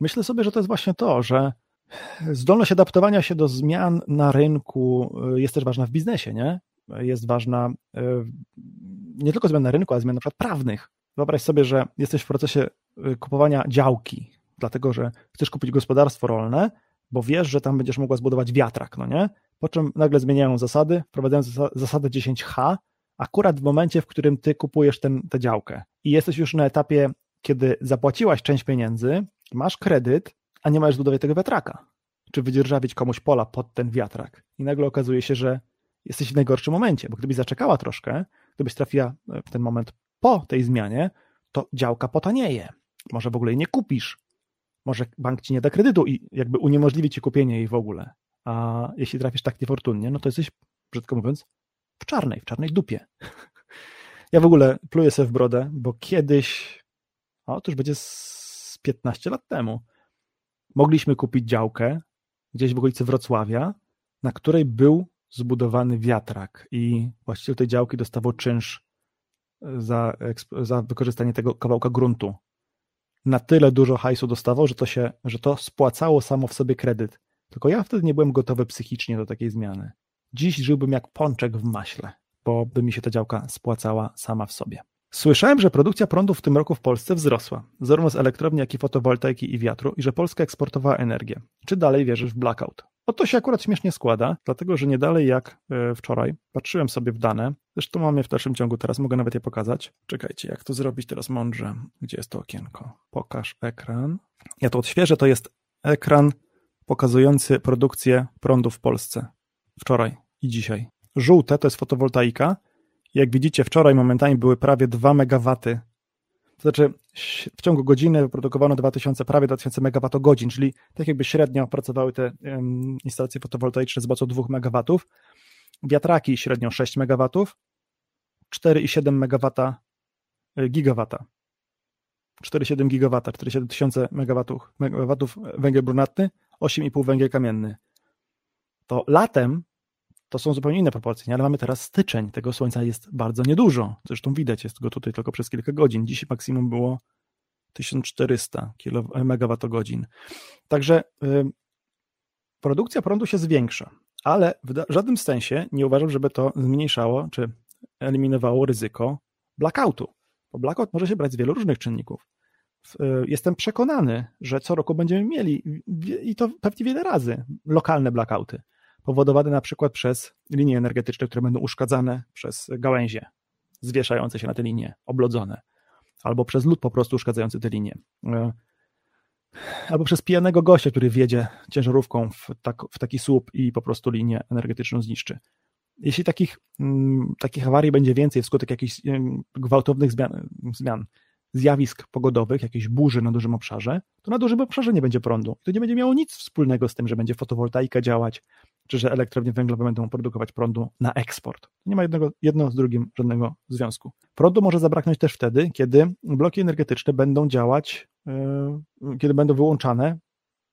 Myślę sobie, że to jest właśnie to, że zdolność adaptowania się do zmian na rynku y, jest też ważna w biznesie, nie? Jest ważna y, nie tylko zmian na rynku, ale zmian na przykład prawnych. Wyobraź sobie, że jesteś w procesie y, kupowania działki, dlatego że chcesz kupić gospodarstwo rolne, bo wiesz, że tam będziesz mogła zbudować wiatrak, no nie? Po czym nagle zmieniają zasady, wprowadzają zasadę 10H, akurat w momencie, w którym ty kupujesz ten, tę działkę i jesteś już na etapie, kiedy zapłaciłaś część pieniędzy, masz kredyt, a nie możesz zbudować tego wiatraka, czy wydzierżawić komuś pola pod ten wiatrak. I nagle okazuje się, że jesteś w najgorszym momencie, bo gdybyś zaczekała troszkę, gdybyś trafiła w ten moment po tej zmianie, to działka potanieje. Może w ogóle jej nie kupisz. Może bank ci nie da kredytu i jakby uniemożliwi ci kupienie jej w ogóle. A jeśli trafisz tak niefortunnie, no to jesteś, brzydko mówiąc, w czarnej, w czarnej dupie. Ja w ogóle pluję sobie w brodę, bo kiedyś, o to już będzie z 15 lat temu, mogliśmy kupić działkę gdzieś w okolicy Wrocławia, na której był zbudowany wiatrak i właściciel tej działki dostawał czynsz za, za wykorzystanie tego kawałka gruntu. Na tyle dużo hajsu dostawał, że to się, że to spłacało samo w sobie kredyt. Tylko ja wtedy nie byłem gotowy psychicznie do takiej zmiany. Dziś żyłbym jak pączek w maśle, bo by mi się ta działka spłacała sama w sobie. Słyszałem, że produkcja prądu w tym roku w Polsce wzrosła, zarówno z elektrowni, jak i fotowoltaiki i wiatru, i że Polska eksportowała energię. Czy dalej wierzysz w blackout? O to się akurat śmiesznie składa, dlatego że nie dalej jak e, wczoraj patrzyłem sobie w dane, zresztą mam je w dalszym ciągu, teraz mogę nawet je pokazać. Czekajcie, jak to zrobić teraz mądrze? Gdzie jest to okienko? Pokaż ekran. Ja to odświeżę, to jest ekran pokazujący produkcję prądu w Polsce. Wczoraj i dzisiaj. Żółte to jest fotowoltaika. Jak widzicie, wczoraj momentami były prawie 2 MW. To znaczy, w ciągu godziny wyprodukowano 2000, prawie 2000 MWh, czyli tak jakby średnio pracowały te um, instalacje fotowoltaiczne z mocą 2 MW. Wiatraki średnio 6 MW, 4,7 MW gigawata. 4,7 gigawata, 4,7 tysiące megawatów, megawatów węgiel brunatny, 8,5 węgiel kamienny. To latem to są zupełnie inne proporcje, nie? ale mamy teraz styczeń, tego słońca jest bardzo niedużo. Zresztą widać, jest go tutaj tylko przez kilka godzin. Dziś maksimum było 1400 MWh. Także produkcja prądu się zwiększa, ale w żadnym sensie nie uważam, żeby to zmniejszało czy eliminowało ryzyko blackoutu. Bo blackout może się brać z wielu różnych czynników. Jestem przekonany, że co roku będziemy mieli i to pewnie wiele razy lokalne blackouty, powodowane na przykład przez linie energetyczne, które będą uszkadzane przez gałęzie zwieszające się na te linie, oblodzone, albo przez lód po prostu uszkadzający te linie, e, albo przez pijanego gościa, który wjedzie ciężarówką w, tak, w taki słup i po prostu linię energetyczną zniszczy. Jeśli takich, mm, takich awarii będzie więcej wskutek jakichś gwałtownych zmian, zmian zjawisk pogodowych, jakiejś burzy na dużym obszarze, to na dużym obszarze nie będzie prądu. To nie będzie miało nic wspólnego z tym, że będzie fotowoltaika działać, czy że elektrownie węglowe będą produkować prądu na eksport. Nie ma jednego, jedno z drugim żadnego związku. Prądu może zabraknąć też wtedy, kiedy bloki energetyczne będą działać, yy, kiedy będą wyłączane,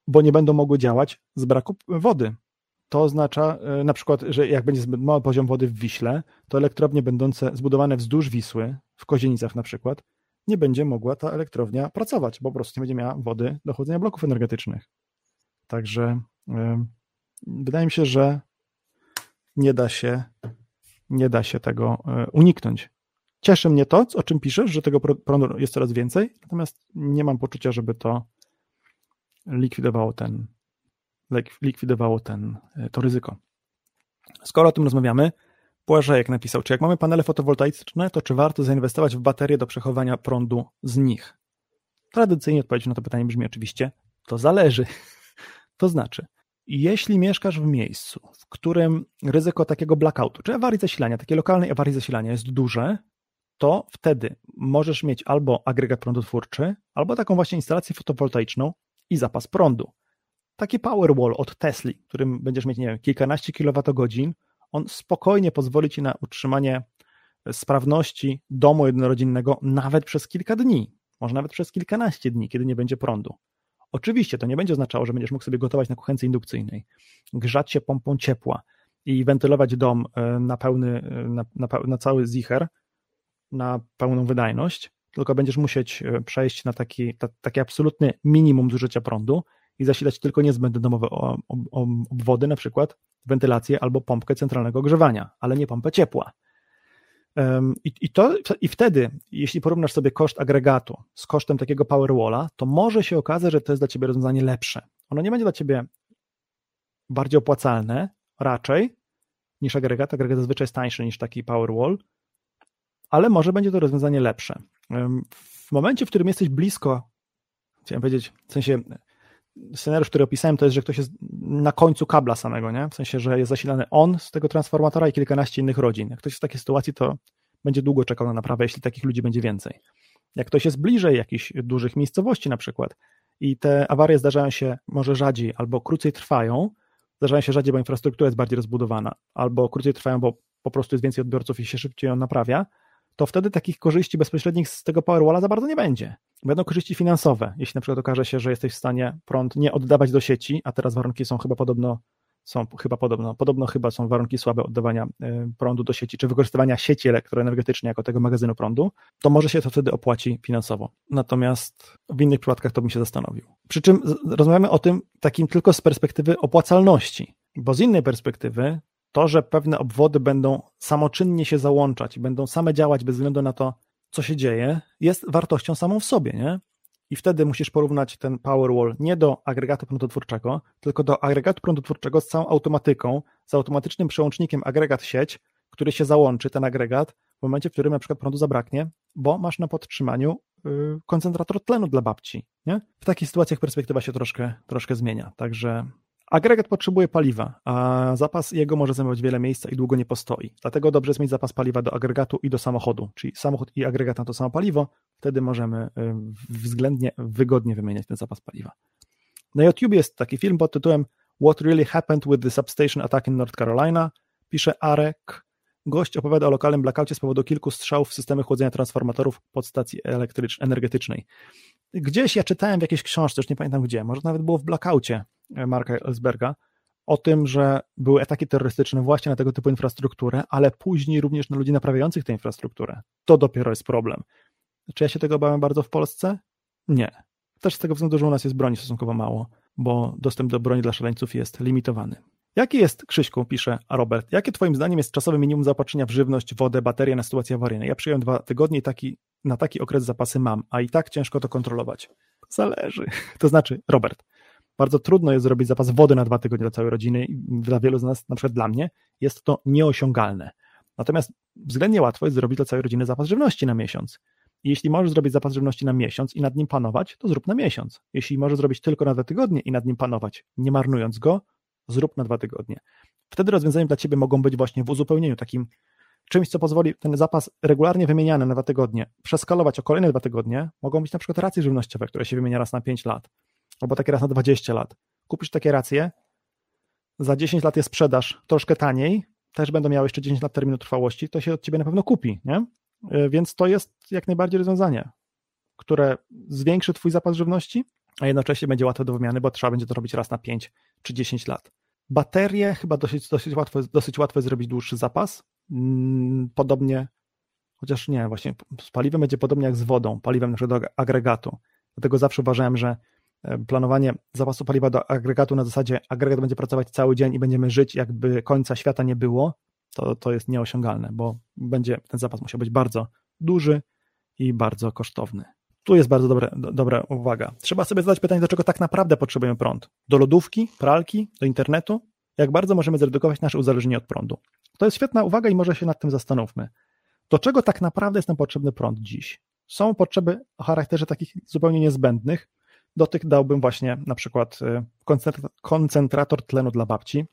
bo nie będą mogły działać z braku wody. To oznacza yy, na przykład, że jak będzie zbyt mały poziom wody w Wiśle, to elektrownie będące zbudowane wzdłuż Wisły, w Kozienicach na przykład, nie będzie mogła ta elektrownia pracować, bo po prostu nie będzie miała wody do chłodzenia bloków energetycznych. Także wydaje mi się, że nie da się, nie da się tego e, uniknąć. Cieszy mnie to, o czym piszesz, że tego prądu jest coraz więcej, natomiast nie mam poczucia, żeby to likwidowało ten, likwidowało ten, e, to ryzyko. Skoro o tym rozmawiamy, Błażejek napisał, czy jak mamy panele fotowoltaiczne, to czy warto zainwestować w baterie do przechowania prądu z nich? Tradycyjnie odpowiedź na to pytanie brzmi oczywiście, to zależy. [laughs] To znaczy, jeśli mieszkasz w miejscu, w którym ryzyko takiego blackoutu, czy awarii zasilania, takiej lokalnej awarii zasilania jest duże, to wtedy możesz mieć albo agregat prądotwórczy, albo taką właśnie instalację fotowoltaiczną i zapas prądu. Taki Powerwall od Tesla, którym będziesz mieć, nie wiem, kilkanaście kilowatogodzin, on spokojnie pozwoli ci na utrzymanie sprawności domu jednorodzinnego nawet przez kilka dni, może nawet przez kilkanaście dni, kiedy nie będzie prądu. Oczywiście to nie będzie oznaczało, że będziesz mógł sobie gotować na kuchence indukcyjnej, grzać się pompą ciepła i wentylować dom e, na pełny, e, na, na, na cały zicher, na pełną wydajność, tylko będziesz musieć e, przejść na taki, ta, taki absolutny minimum zużycia prądu i zasilać tylko niezbędne domowe obwody, na przykład wentylację albo pompkę centralnego ogrzewania, ale nie pompę ciepła. I, i, to, I wtedy, jeśli porównasz sobie koszt agregatu z kosztem takiego Powerwalla, to może się okazać, że to jest dla ciebie rozwiązanie lepsze. Ono nie będzie dla ciebie bardziej opłacalne, raczej, niż agregat. Agregat zazwyczaj jest tańszy niż taki Powerwall, ale może będzie to rozwiązanie lepsze. W momencie, w którym jesteś blisko, chciałem powiedzieć, w sensie scenariusz, który opisałem, to jest, że ktoś jest na końcu kabla samego, nie? W sensie, że jest zasilany on z tego transformatora i kilkanaście innych rodzin. Jak ktoś jest w takiej sytuacji, to będzie długo czekał na naprawę, jeśli takich ludzi będzie więcej. Jak ktoś jest bliżej jakichś dużych miejscowości na przykład i te awarie zdarzają się może rzadziej albo krócej trwają, zdarzają się rzadziej, bo infrastruktura jest bardziej rozbudowana, albo krócej trwają, bo po prostu jest więcej odbiorców i się szybciej ją naprawia, to wtedy takich korzyści bezpośrednich z tego Powerwalla za bardzo nie będzie. Będą korzyści finansowe, jeśli na przykład okaże się, że jesteś w stanie prąd nie oddawać do sieci, a teraz warunki są chyba podobno są chyba podobno, podobno chyba są warunki słabe oddawania y, prądu do sieci, czy wykorzystywania sieci elektroenergetycznej jako tego magazynu prądu, to może się to wtedy opłaci finansowo. Natomiast w innych przypadkach to bym się zastanowił. Przy czym rozmawiamy o tym takim tylko z perspektywy opłacalności, bo z innej perspektywy to, że pewne obwody będą samoczynnie się załączać i będą same działać bez względu na to, co się dzieje, jest wartością samą w sobie, nie? I wtedy musisz porównać ten Powerwall nie do agregatu prądotwórczego, tylko do agregatu prądotwórczego z całą automatyką, z automatycznym przełącznikiem agregat-sieć, który się załączy, ten agregat, w momencie, w którym na przykład prądu zabraknie, bo masz na podtrzymaniu yy, koncentrator tlenu dla babci. Nie? W takich sytuacjach perspektywa się troszkę, troszkę zmienia. Także Agregat potrzebuje paliwa, a zapas jego może zajmować wiele miejsca i długo nie postoi. Dlatego dobrze jest mieć zapas paliwa do agregatu i do samochodu, czyli samochód i agregat na to samo paliwo, wtedy możemy y, względnie wygodnie wymieniać ten zapas paliwa. Na YouTube jest taki film pod tytułem What Really Happened with the Substation Attack in North Carolina. Pisze Arek. Gość opowiada o lokalnym blackoutie z powodu kilku strzałów w systemy chłodzenia transformatorów podstacji energetycznej. Gdzieś ja czytałem w jakiejś książce, już nie pamiętam gdzie, może nawet było w blackoutie, Marka Ellsberga, o tym, że były ataki terrorystyczne właśnie na tego typu infrastrukturę, ale później również na ludzi naprawiających tę infrastrukturę. To dopiero jest problem. Czy ja się tego obawiam bardzo w Polsce? Nie. Też z tego względu, że u nas jest broni stosunkowo mało, bo dostęp do broni dla szaleńców jest limitowany. Jaki jest, Krzyśku, pisze Robert, jakie twoim zdaniem jest czasowe minimum zaopatrzenia w żywność, wodę, baterię na sytuację awaryjną? Ja przyjąłem dwa tygodnie i taki, na taki okres zapasy mam, a i tak ciężko to kontrolować. Zależy. [laughs] To znaczy, Robert, bardzo trudno jest zrobić zapas wody na dwa tygodnie dla całej rodziny dla wielu z nas, na przykład dla mnie, jest to nieosiągalne. Natomiast względnie łatwo jest zrobić dla całej rodziny zapas żywności na miesiąc. Jeśli możesz zrobić zapas żywności na miesiąc i nad nim panować, to zrób na miesiąc. Jeśli możesz zrobić tylko na dwa tygodnie i nad nim panować, nie marnując go, zrób na dwa tygodnie. Wtedy rozwiązaniem dla Ciebie mogą być właśnie w uzupełnieniu takim czymś, co pozwoli ten zapas regularnie wymieniany na dwa tygodnie przeskalować o kolejne dwa tygodnie. Mogą być na przykład racje żywnościowe, które się wymienia raz na 5 lat, albo takie raz na 20 lat. Kupisz takie racje, za 10 lat je sprzedasz troszkę taniej, też będą miały jeszcze 10 lat terminu trwałości, to się od Ciebie na pewno kupi, nie? E, więc to jest jak najbardziej rozwiązanie, które zwiększy Twój zapas żywności, a jednocześnie będzie łatwe do wymiany, bo trzeba będzie to robić raz na 5 czy 10 lat. Baterie chyba dosyć, dosyć, łatwo, dosyć łatwo zrobić dłuższy zapas. Mm, podobnie, chociaż nie, właśnie z paliwem będzie podobnie jak z wodą, paliwem naszego agregatu. Dlatego zawsze uważałem, że e, planowanie zapasu paliwa do agregatu na zasadzie agregat będzie pracować cały dzień i będziemy żyć, jakby końca świata nie było, to, to jest nieosiągalne, bo będzie ten zapas musiał być bardzo duży i bardzo kosztowny. Tu jest bardzo dobre, do, dobra uwaga. Trzeba sobie zadać pytanie, do czego tak naprawdę potrzebujemy prąd. Do lodówki, pralki, do internetu? Jak bardzo możemy zredukować nasze uzależnienie od prądu? To jest świetna uwaga i może się nad tym zastanówmy. Do czego tak naprawdę jest nam potrzebny prąd dziś? Są potrzeby o charakterze takich zupełnie niezbędnych. Do tych dałbym właśnie na przykład y, koncentrator tlenu dla babci,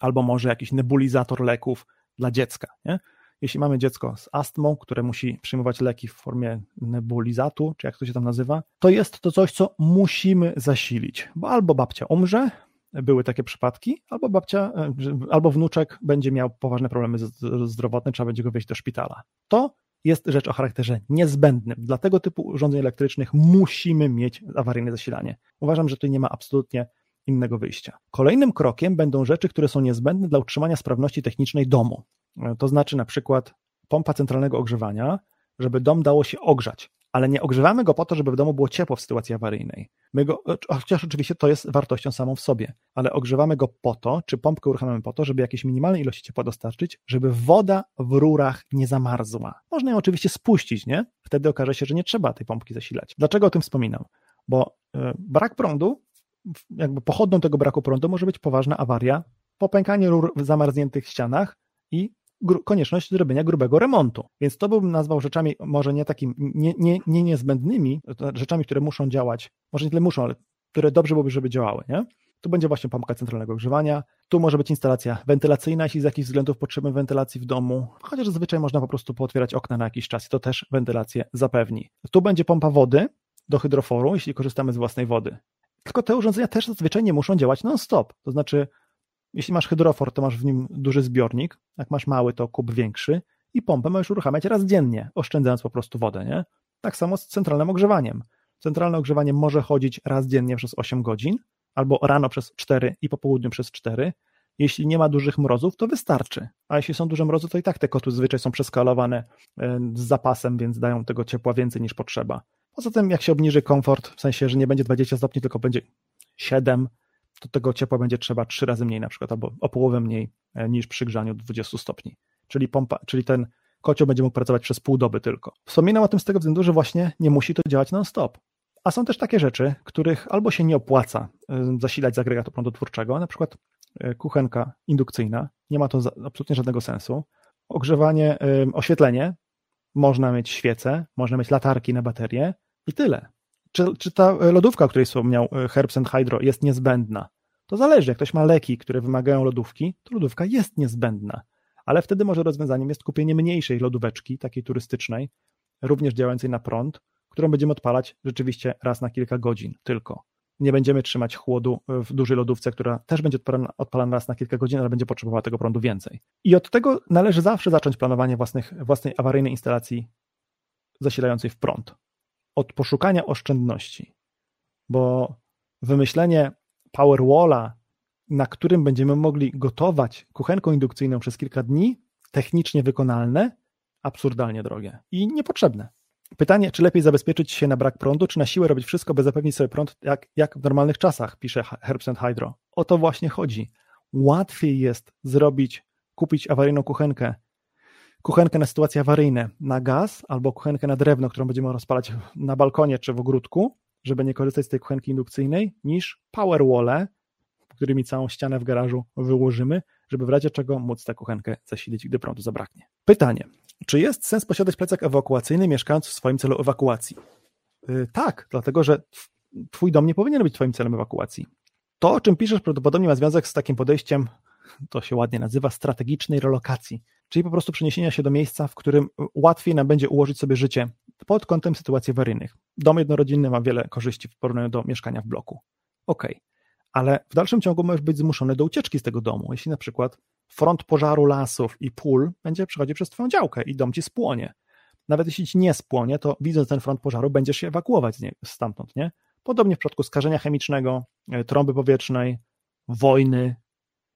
albo może jakiś nebulizator leków dla dziecka. Nie? Jeśli mamy dziecko z astmą, które musi przyjmować leki w formie nebulizatu, czy jak to się tam nazywa, to jest to coś, co musimy zasilić, bo albo babcia umrze, były takie przypadki, albo babcia, e, albo wnuczek będzie miał poważne problemy zdrowotne, trzeba będzie go wieźć do szpitala. To jest rzecz o charakterze niezbędnym. Dla tego typu urządzeń elektrycznych musimy mieć awaryjne zasilanie. Uważam, że tutaj nie ma absolutnie innego wyjścia. Kolejnym krokiem będą rzeczy, które są niezbędne dla utrzymania sprawności technicznej domu. To znaczy na przykład pompa centralnego ogrzewania, żeby dom dało się ogrzać, ale nie ogrzewamy go po to, żeby w domu było ciepło w sytuacji awaryjnej. My go, chociaż oczywiście to jest wartością samą w sobie, ale ogrzewamy go po to, czy pompkę uruchamiamy po to, żeby jakieś minimalne ilości ciepła dostarczyć, żeby woda w rurach nie zamarzła. Można ją oczywiście spuścić, nie? Wtedy okaże się, że nie trzeba tej pompki zasilać. Dlaczego o tym wspominam? Bo y, brak prądu jakby pochodną tego braku prądu może być poważna awaria, popękanie rur w zamarzniętych ścianach i konieczność zrobienia grubego remontu. Więc to bym nazwał rzeczami może nie takimi nie, nie, nie niezbędnymi, rzeczami, które muszą działać, może nie tyle muszą, ale które dobrze byłoby, żeby działały, nie? Tu będzie właśnie pompka centralnego ogrzewania, tu może być instalacja wentylacyjna, jeśli z jakichś względów potrzebujemy wentylacji w domu, chociaż zazwyczaj można po prostu pootwierać okna na jakiś czas i to też wentylację zapewni. Tu będzie pompa wody do hydroforu, jeśli korzystamy z własnej wody. Tylko te urządzenia też zazwyczaj nie muszą działać non-stop. To znaczy, jeśli masz hydrofor, to masz w nim duży zbiornik, jak masz mały, to kup większy i pompę możesz uruchamiać raz dziennie, oszczędzając po prostu wodę, nie? Tak samo z centralnym ogrzewaniem. Centralne ogrzewanie może chodzić raz dziennie przez 8 godzin, albo rano przez 4 i po południu przez 4. Jeśli nie ma dużych mrozów, to wystarczy. A jeśli są duże mrozy, to i tak te kotły zwyczaj są przeskalowane z zapasem, więc dają tego ciepła więcej niż potrzeba. Poza tym, jak się obniży komfort, w sensie, że nie będzie 20 stopni, tylko będzie 7, to tego ciepła będzie trzeba 3 razy mniej na przykład, albo o połowę mniej e, niż przy grzaniu 20 stopni. Czyli, pompa, czyli ten kocioł będzie mógł pracować przez pół doby tylko. Wspominam o tym z tego względu, że właśnie nie musi to działać non-stop. A są też takie rzeczy, których albo się nie opłaca e, zasilać z agregatu prądu twórczego, na przykład e, kuchenka indukcyjna, nie ma to absolutnie żadnego sensu. Ogrzewanie, oświetlenie, można mieć świece, można mieć latarki na baterię, i tyle. Czy, czy ta lodówka, o której wspomniał e, Herbs and Hydro, jest niezbędna? To zależy. Jak ktoś ma leki, które wymagają lodówki, to lodówka jest niezbędna. Ale wtedy może rozwiązaniem jest kupienie mniejszej lodóweczki, takiej turystycznej, również działającej na prąd, którą będziemy odpalać rzeczywiście raz na kilka godzin tylko. Nie będziemy trzymać chłodu w dużej lodówce, która też będzie odpalana, odpalana raz na kilka godzin, ale będzie potrzebowała tego prądu więcej. I od tego należy zawsze zacząć planowanie własnych, własnej awaryjnej instalacji zasilającej w prąd od poszukania oszczędności, bo wymyślenie Powerwalla, na którym będziemy mogli gotować kuchenką indukcyjną przez kilka dni, technicznie wykonalne, absurdalnie drogie i niepotrzebne. Pytanie, czy lepiej zabezpieczyć się na brak prądu, czy na siłę robić wszystko, by zapewnić sobie prąd jak, jak w normalnych czasach, pisze Herbst and Hydro. O to właśnie chodzi. łatwiej jest zrobić, kupić awaryjną kuchenkę, kuchenkę na sytuacje awaryjne na gaz albo kuchenkę na drewno, którą będziemy rozpalać na balkonie czy w ogródku, żeby nie korzystać z tej kuchenki indukcyjnej, niż powerwall, którymi całą ścianę w garażu wyłożymy, żeby w razie czego móc tę kuchenkę zasilić, gdy prądu zabraknie. Pytanie. Czy jest sens posiadać plecak ewakuacyjny mieszkając w swoim celu ewakuacji? Yy, tak, dlatego że twój dom nie powinien być twoim celem ewakuacji. To, o czym piszesz, prawdopodobnie ma związek z takim podejściem, to się ładnie nazywa, strategicznej relokacji, czyli po prostu przeniesienia się do miejsca, w którym łatwiej nam będzie ułożyć sobie życie pod kątem sytuacji awaryjnych. Dom jednorodzinny ma wiele korzyści w porównaniu do mieszkania w bloku. Ok, ale w dalszym ciągu możesz być zmuszony do ucieczki z tego domu, jeśli na przykład front pożaru lasów i pól będzie przechodzić przez twoją działkę i dom ci spłonie. Nawet jeśli ci nie spłonie, to widząc ten front pożaru będziesz się ewakuować stamtąd, nie? Podobnie w przypadku skażenia chemicznego, e, trąby powietrznej, wojny.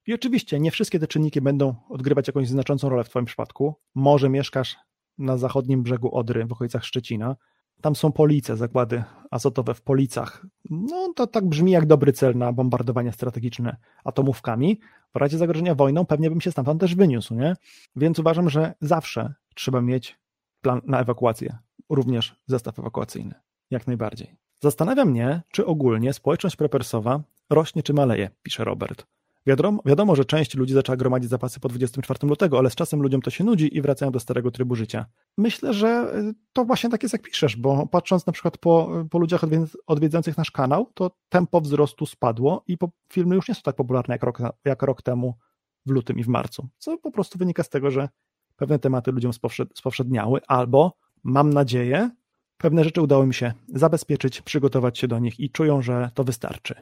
I oczywiście nie wszystkie te czynniki będą odgrywać jakąś znaczącą rolę w Twoim przypadku. Może mieszkasz na zachodnim brzegu Odry, w okolicach Szczecina. Tam są police, zakłady azotowe w Policach. No to tak brzmi jak dobry cel na bombardowanie strategiczne atomówkami. W razie zagrożenia wojną pewnie bym się stamtąd też wyniósł, nie? Więc uważam, że zawsze trzeba mieć plan na ewakuację, również zestaw ewakuacyjny, jak najbardziej. Zastanawia mnie, czy ogólnie społeczność prepersowa rośnie czy maleje, pisze Robert. Wiadomo, wiadomo, że część ludzi zaczęła gromadzić zapasy po 24 lutego, ale z czasem ludziom to się nudzi i wracają do starego trybu życia. Myślę, że y, to właśnie tak jest, jak piszesz, bo patrząc na przykład po, po ludziach odwiedzających nasz kanał, to tempo wzrostu spadło i po, filmy już nie są tak popularne jak rok, jak rok temu w lutym i w marcu, co po prostu wynika z tego, że pewne tematy ludziom spowszedniały, albo mam nadzieję, Pewne rzeczy udało mi się zabezpieczyć, przygotować się do nich i czują, że to wystarczy.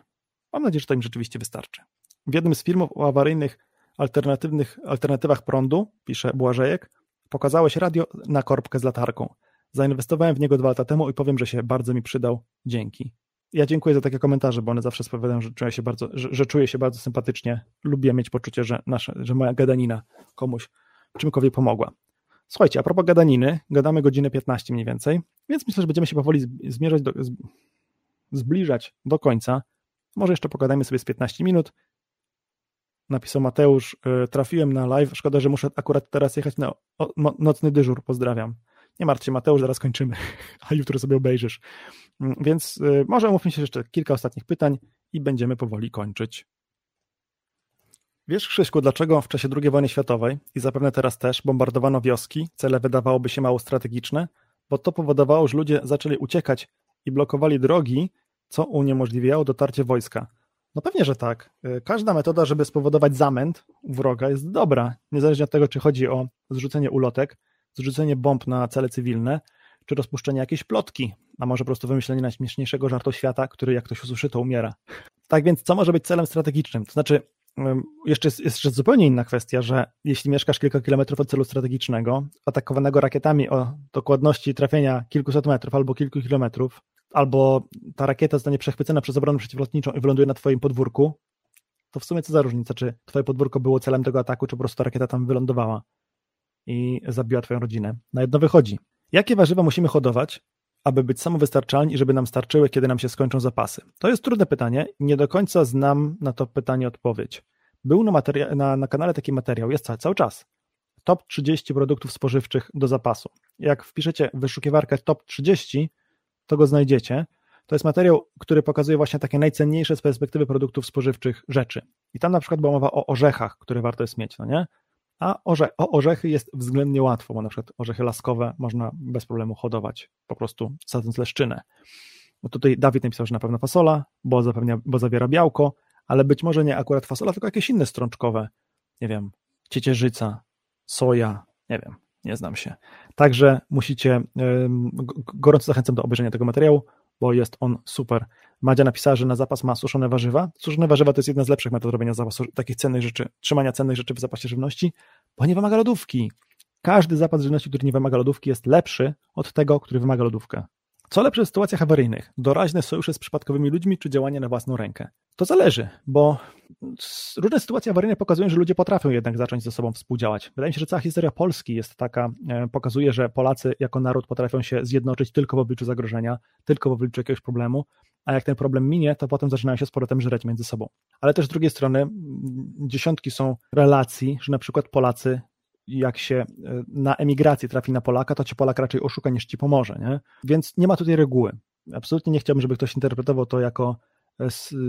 Mam nadzieję, że to im rzeczywiście wystarczy. W jednym z filmów o awaryjnych alternatywnych alternatywach prądu, pisze Błażejek, pokazałeś radio na korbkę z latarką. Zainwestowałem w niego dwa lata temu i powiem, że się bardzo mi przydał. Dzięki. Ja dziękuję za takie komentarze, bo one zawsze spowiadają, że czuję się bardzo, że, że czuję się bardzo sympatycznie. Lubię mieć poczucie, że, nasze, że moja gadanina komuś czymkolwiek pomogła. Słuchajcie, a propos gadaniny, gadamy godzinę 15 mniej więcej, więc myślę, że będziemy się powoli zmierzać do, zbliżać do końca. Może jeszcze pogadajmy sobie z 15 minut. Napisał Mateusz, y, trafiłem na live, szkoda, że muszę akurat teraz jechać na nocny dyżur, pozdrawiam. Nie martw się Mateusz, zaraz kończymy, [laughs] a jutro sobie obejrzysz. Mm, więc y, może omówmy się jeszcze kilka ostatnich pytań i będziemy powoli kończyć. Wiesz, Krzyśku, dlaczego w czasie II wojny światowej i zapewne teraz też bombardowano wioski, cele wydawałoby się mało strategiczne? Bo to powodowało, że ludzie zaczęli uciekać i blokowali drogi, co uniemożliwiało dotarcie wojska. No pewnie, że tak. Y, każda metoda, żeby spowodować zamęt wroga jest dobra, niezależnie od tego, czy chodzi o zrzucenie ulotek, zrzucenie bomb na cele cywilne, czy rozpuszczenie jakiejś plotki, a może po prostu wymyślenie najśmieszniejszego żartu świata, który jak ktoś usłyszy, to umiera. Tak więc, co może być celem strategicznym? To znaczy, jeszcze jest jeszcze zupełnie inna kwestia, że jeśli mieszkasz kilka kilometrów od celu strategicznego, atakowanego rakietami o dokładności trafienia kilkuset metrów albo kilku kilometrów, albo ta rakieta zostanie przechwycona przez obronę przeciwlotniczą i wyląduje na twoim podwórku, to w sumie co za różnica, czy twoje podwórko było celem tego ataku, czy po prostu ta rakieta tam wylądowała i zabiła twoją rodzinę. Na jedno wychodzi. Jakie warzywa musimy hodować, aby być samowystarczalni i żeby nam starczyły, kiedy nam się skończą zapasy? To jest trudne pytanie. Nie do końca znam na to pytanie odpowiedź. Był na, materia- na, na kanale taki materiał, jest cały, cały czas. Top 30 produktów spożywczych do zapasu. Jak wpiszecie wyszukiwarkę top 30, to go znajdziecie. To jest materiał, który pokazuje właśnie takie najcenniejsze z perspektywy produktów spożywczych rzeczy. I tam na przykład była mowa o orzechach, które warto jest mieć, no nie? A orze o orzechy jest względnie łatwo, bo na przykład orzechy laskowe można bez problemu hodować, po prostu sadząc leszczynę. Bo tutaj Dawid napisał, że na pewno fasola, bo, zapewnia, bo zawiera białko, ale być może nie akurat fasola, tylko jakieś inne strączkowe, nie wiem, ciecierzyca, soja, nie wiem, nie znam się. Także musicie, gorąco zachęcam do obejrzenia tego materiału, bo jest on super. Madzia napisała, że na zapas ma suszone warzywa. Suszone warzywa to jest jedna z lepszych metod robienia zapasu, takich cennych rzeczy, trzymania cennych rzeczy w zapasie żywności, bo nie wymaga lodówki. Każdy zapas żywności, który nie wymaga lodówki jest lepszy od tego, który wymaga lodówkę. Co lepsze w sytuacjach awaryjnych? Doraźne sojusze z przypadkowymi ludźmi czy działanie na własną rękę? To zależy, bo różne sytuacje awaryjne pokazują, że ludzie potrafią jednak zacząć ze sobą współdziałać. Wydaje mi się, że cała historia Polski jest taka, e, pokazuje, że Polacy jako naród potrafią się zjednoczyć tylko w obliczu zagrożenia, tylko w obliczu jakiegoś problemu a jak ten problem minie, to potem zaczynają się z powrotem żreć między sobą. Ale też z drugiej strony dziesiątki są relacji, że na przykład Polacy jak się e, na emigracji trafi na Polaka, to ci Polak raczej oszuka niż ci pomoże, nie? Więc nie ma tutaj reguły. Absolutnie nie chciałbym, żeby ktoś interpretował to jako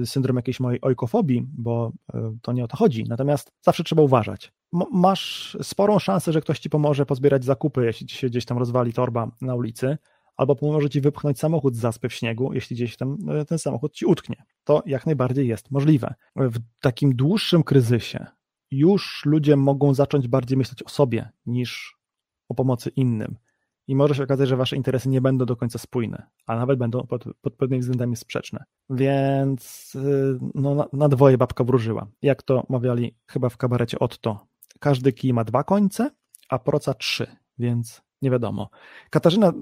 syndrom jakiejś mojej ojkofobii, bo e, to nie o to chodzi. Natomiast zawsze trzeba uważać. Masz sporą szansę, że ktoś ci pomoże pozbierać zakupy, jeśli ci się gdzieś tam rozwali torba na ulicy, albo pomoże ci wypchnąć samochód z zaspy w śniegu, jeśli gdzieś tam ten samochód ci utknie. To jak najbardziej jest możliwe. W takim dłuższym kryzysie, już ludzie mogą zacząć bardziej myśleć o sobie niż o pomocy innym. I może się okazać, że wasze interesy nie będą do końca spójne, a nawet będą pod, pod pewnymi względami sprzeczne. Więc y, no, na, na dwoje babka wróżyła. Jak to mawiali chyba w kabarecie Otto. Każdy kij ma dwa końce, a proca trzy, więc nie wiadomo. Katarzyna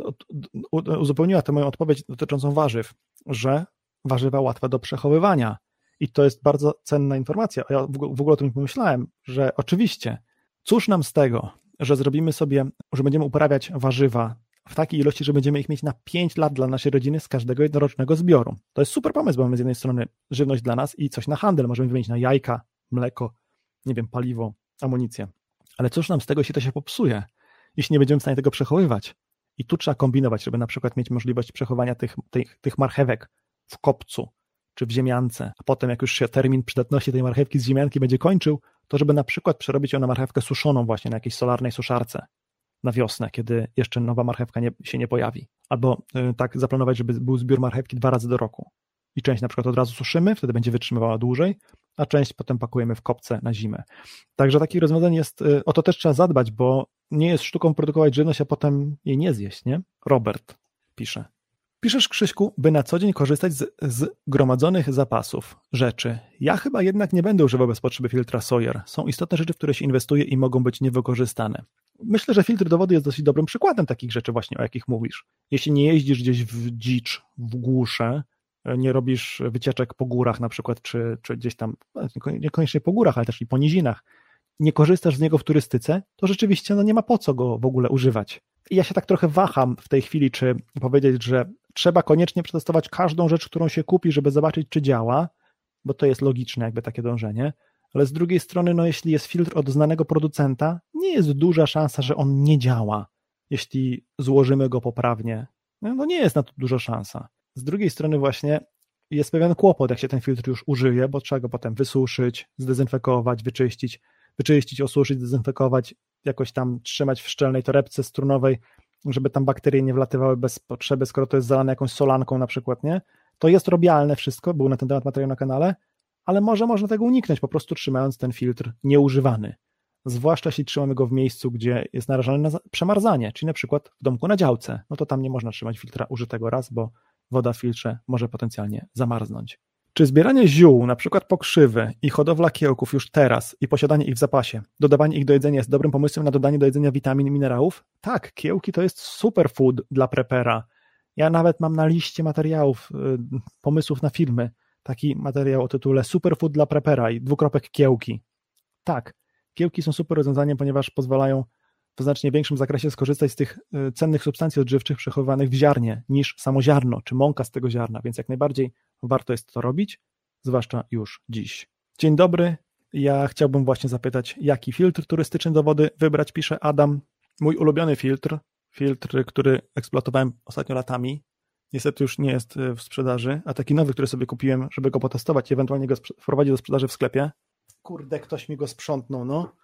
uzupełniła tę moją odpowiedź dotyczącą warzyw, że warzywa łatwe do przechowywania i to jest bardzo cenna informacja. Ja w ogóle o tym nie pomyślałem, że oczywiście, cóż nam z tego, że zrobimy sobie, że będziemy uprawiać warzywa w takiej ilości, że będziemy ich mieć na 5 lat dla naszej rodziny z każdego jednorocznego zbioru. To jest super pomysł, bo mamy z jednej strony żywność dla nas i coś na handel. Możemy wymienić na jajka, mleko, nie wiem, paliwo, amunicję. Ale cóż nam z tego, jeśli to się popsuje, jeśli nie będziemy w stanie tego przechowywać? I tu trzeba kombinować, żeby na przykład mieć możliwość przechowania tych, tych, tych marchewek w kopcu, czy w ziemiance, a potem jak już się termin przydatności tej marchewki z ziemianki będzie kończył, to żeby na przykład przerobić ją na marchewkę suszoną właśnie na jakiejś solarnej suszarce na wiosnę, kiedy jeszcze nowa marchewka nie, się nie pojawi. Albo y, tak zaplanować, żeby był zbiór marchewki dwa razy do roku. I część na przykład od razu suszymy, wtedy będzie wytrzymywała dłużej, a część potem pakujemy w kopce na zimę. Także takich rozwiązań jest, y, o to też trzeba zadbać, bo nie jest sztuką produkować żywność, a potem jej nie zjeść, nie? Robert pisze. Piszesz, Krzyśku, by na co dzień korzystać z, z gromadzonych zapasów rzeczy. Ja chyba jednak nie będę używał bez potrzeby filtra Sawyer. Są istotne rzeczy, w które się inwestuje i mogą być niewykorzystane. Myślę, że filtr do wody jest dosyć dobrym przykładem takich rzeczy właśnie, o jakich mówisz. Jeśli nie jeździsz gdzieś w dzicz, w głusze, nie robisz wycieczek po górach na przykład, czy, czy gdzieś tam, no, niekoniecznie po górach, ale też i po nizinach, nie korzystasz z niego w turystyce, to rzeczywiście no, nie ma po co go w ogóle używać. I ja się tak trochę waham w tej chwili, czy powiedzieć, że trzeba koniecznie przetestować każdą rzecz, którą się kupi, żeby zobaczyć, czy działa, bo to jest logiczne, jakby takie dążenie. Ale z drugiej strony, no jeśli jest filtr od znanego producenta, nie jest duża szansa, że on nie działa, jeśli złożymy go poprawnie. No, no nie jest na to duża szansa. Z drugiej strony właśnie jest pewien kłopot, jak się ten filtr już użyje, bo trzeba go potem wysuszyć, zdezynfekować, wyczyścić, wyczyścić, osuszyć, zdezynfekować, jakoś tam trzymać w szczelnej torebce strunowej, żeby tam bakterie nie wlatywały bez potrzeby, skoro to jest zalane jakąś solanką na przykład, nie? To jest robialne wszystko, był na ten temat materiał na kanale, ale może można tego uniknąć, po prostu trzymając ten filtr nieużywany. Zwłaszcza jeśli trzymamy go w miejscu, gdzie jest narażony na przemarzanie, czyli na przykład w domku na działce, no to tam nie można trzymać filtra użytego raz, bo woda w filtrze może potencjalnie zamarznąć. Czy zbieranie ziół, na przykład pokrzywy i hodowla kiełków już teraz i posiadanie ich w zapasie, dodawanie ich do jedzenia jest dobrym pomysłem na dodanie do jedzenia witamin i minerałów? Tak, kiełki to jest superfood dla prepera. Ja nawet mam na liście materiałów, y, pomysłów na filmy, taki materiał o tytule Superfood dla prepera i dwukropek kiełki. Tak, kiełki są super rozwiązaniem, ponieważ pozwalają w znacznie większym zakresie skorzystać z tych y, cennych substancji odżywczych przechowywanych w ziarnie niż samo ziarno czy mąka z tego ziarna, więc jak najbardziej warto jest to robić, zwłaszcza już dziś. Dzień dobry, ja chciałbym właśnie zapytać, jaki filtr turystyczny do wody wybrać, pisze Adam. Mój ulubiony filtr, filtr, który eksploatowałem ostatnio latami, niestety już nie jest y, w sprzedaży, a taki nowy, który sobie kupiłem, żeby go potestować i ewentualnie go wprowadzić do sprzedaży w sklepie. Kurde, ktoś mi go sprzątnął, no.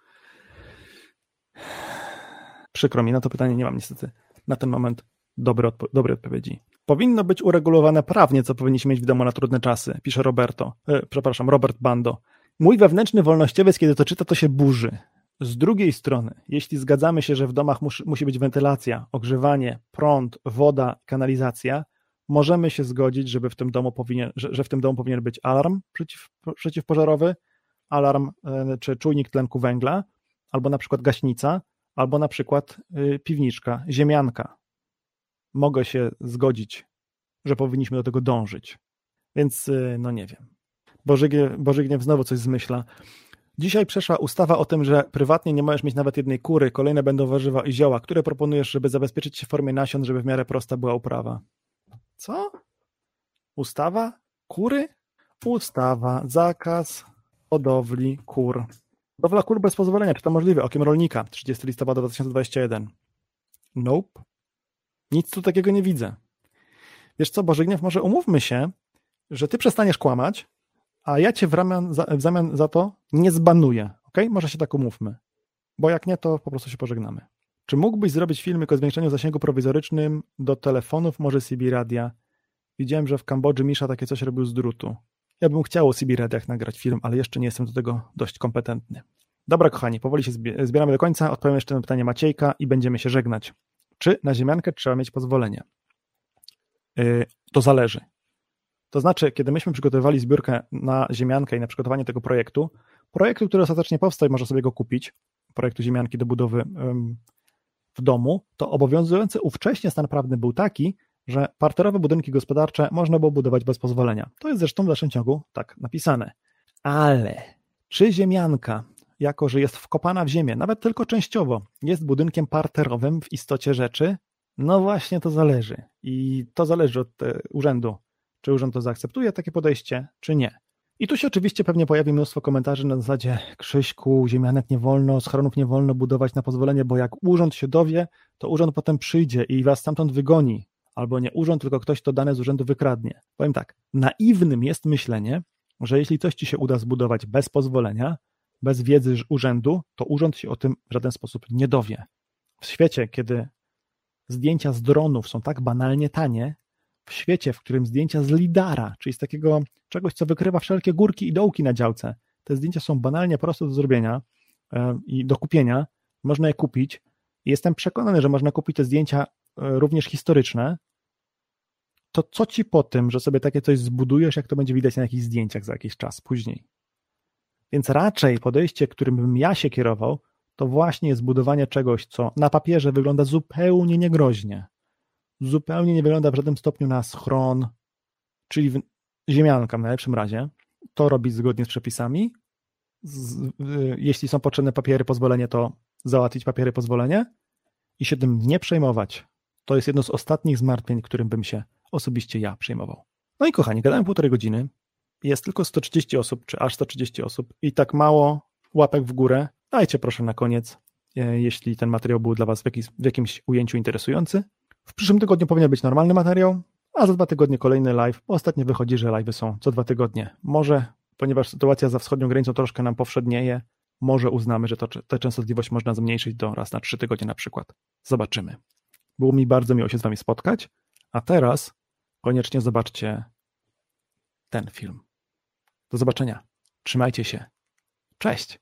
Przykro mi, na to pytanie nie mam niestety na ten moment dobrej, odpo dobrej odpowiedzi. Powinno być uregulowane prawnie, co powinniśmy mieć w domu na trudne czasy, pisze Roberto, e, przepraszam, Robert Bando. Mój wewnętrzny wolnościowiec, kiedy to czyta, to się burzy. Z drugiej strony, jeśli zgadzamy się, że w domach mus, musi być wentylacja, ogrzewanie, prąd, woda, kanalizacja, możemy się zgodzić, żeby w tym domu powinien, że, że w tym domu powinien być alarm przeciw, przeciwpożarowy, alarm e, czy czujnik tlenku węgla, albo na przykład gaśnica, albo na przykład y, piwniczka, ziemianka. Mogę się zgodzić, że powinniśmy do tego dążyć. Więc y, no nie wiem. Boży Gniew, znowu coś zmyśla. Dzisiaj przeszła ustawa o tym, że prywatnie nie możesz mieć nawet jednej kury, kolejne będą warzywa i zioła. Które proponujesz, żeby zabezpieczyć się w formie nasion, żeby w miarę prosta była uprawa? Co? Ustawa? Kury? Ustawa, zakaz hodowli kur. Hodowla kur bez pozwolenia, czy to możliwe? Okiem rolnika, 30 listopada 2021. Nope. Nic tu takiego nie widzę. Wiesz co, Bożygniew, może umówmy się, że ty przestaniesz kłamać, a ja cię w, ramian, w zamian za to nie zbanuję. Ok? Może się tak umówmy. Bo jak nie, to po prostu się pożegnamy. Czy mógłbyś zrobić filmik o zwiększeniu zasięgu prowizorycznym do telefonów, może CB radia? Widziałem, że w Kambodży Misza takie coś robił z drutu. Ja bym chciał o CB radiach nagrać film, ale jeszcze nie jestem do tego dość kompetentny. Dobra, kochani, powoli się zbieramy do końca. Odpowiem jeszcze na pytanie Maciejka i będziemy się żegnać. Czy na ziemiankę trzeba mieć pozwolenie? Yy, to zależy. To znaczy, kiedy myśmy przygotowywali zbiórkę na ziemiankę i na przygotowanie tego projektu, projektu, który ostatecznie powstał i można sobie go kupić, projektu ziemianki do budowy w domu, to obowiązujący ówcześnie stan prawny był taki, że parterowe budynki gospodarcze można było budować bez pozwolenia. To jest zresztą w dalszym ciągu tak napisane. Ale czy ziemianka, jako że jest wkopana w ziemię, nawet tylko częściowo, jest budynkiem parterowym w istocie rzeczy? No właśnie to zależy. I to zależy od e, urzędu, czy urząd to zaakceptuje takie podejście, czy nie. I tu się oczywiście pewnie pojawi mnóstwo komentarzy na zasadzie Krzyśku, ziemianek nie wolno, schronów nie wolno budować na pozwolenie, bo jak urząd się dowie, to urząd potem przyjdzie i was stamtąd wygoni. Albo nie urząd, tylko ktoś to dane z urzędu wykradnie. Powiem tak, naiwnym jest myślenie, że jeśli coś ci się uda zbudować bez pozwolenia, bez wiedzy urzędu, to urząd się o tym w żaden sposób nie dowie. W świecie, kiedy zdjęcia z dronów są tak banalnie tanie, w świecie, w którym zdjęcia z lidara, czyli z takiego czegoś, co wykrywa wszelkie górki i dołki na działce, te zdjęcia są banalnie proste do zrobienia e, i do kupienia, można je kupić. Jestem przekonany, że można kupić te zdjęcia e, również historyczne. To co ci po tym, że sobie takie coś zbudujesz, jak to będzie widać na jakichś zdjęciach za jakiś czas później? Więc raczej podejście, którym bym ja się kierował, to właśnie jest budowanie czegoś, co na papierze wygląda zupełnie niegroźnie zupełnie nie wygląda w żadnym stopniu na schron, czyli w, ziemianka w najlepszym razie. To robić zgodnie z przepisami. Z, y, jeśli są potrzebne papiery, pozwolenie, to załatwić papiery, pozwolenie i się tym nie przejmować. To jest jedno z ostatnich zmartwień, którym bym się osobiście ja przejmował. No i kochani, gadałem półtorej godziny. Jest tylko 130 osób, czy aż 130 osób i tak mało łapek w górę. Dajcie proszę na koniec, e, jeśli ten materiał był dla Was w, jakiś, w jakimś ujęciu interesujący. W przyszłym tygodniu powinien być normalny materiał, a za dwa tygodnie kolejny live, bo ostatnio wychodzi, że live są co dwa tygodnie. Może, ponieważ sytuacja za wschodnią granicą troszkę nam powszednieje, może uznamy, że tę częstotliwość można zmniejszyć do raz na trzy tygodnie na przykład. Zobaczymy. Było mi bardzo miło się z Wami spotkać, a teraz koniecznie zobaczcie ten film. Do zobaczenia. Trzymajcie się. Cześć.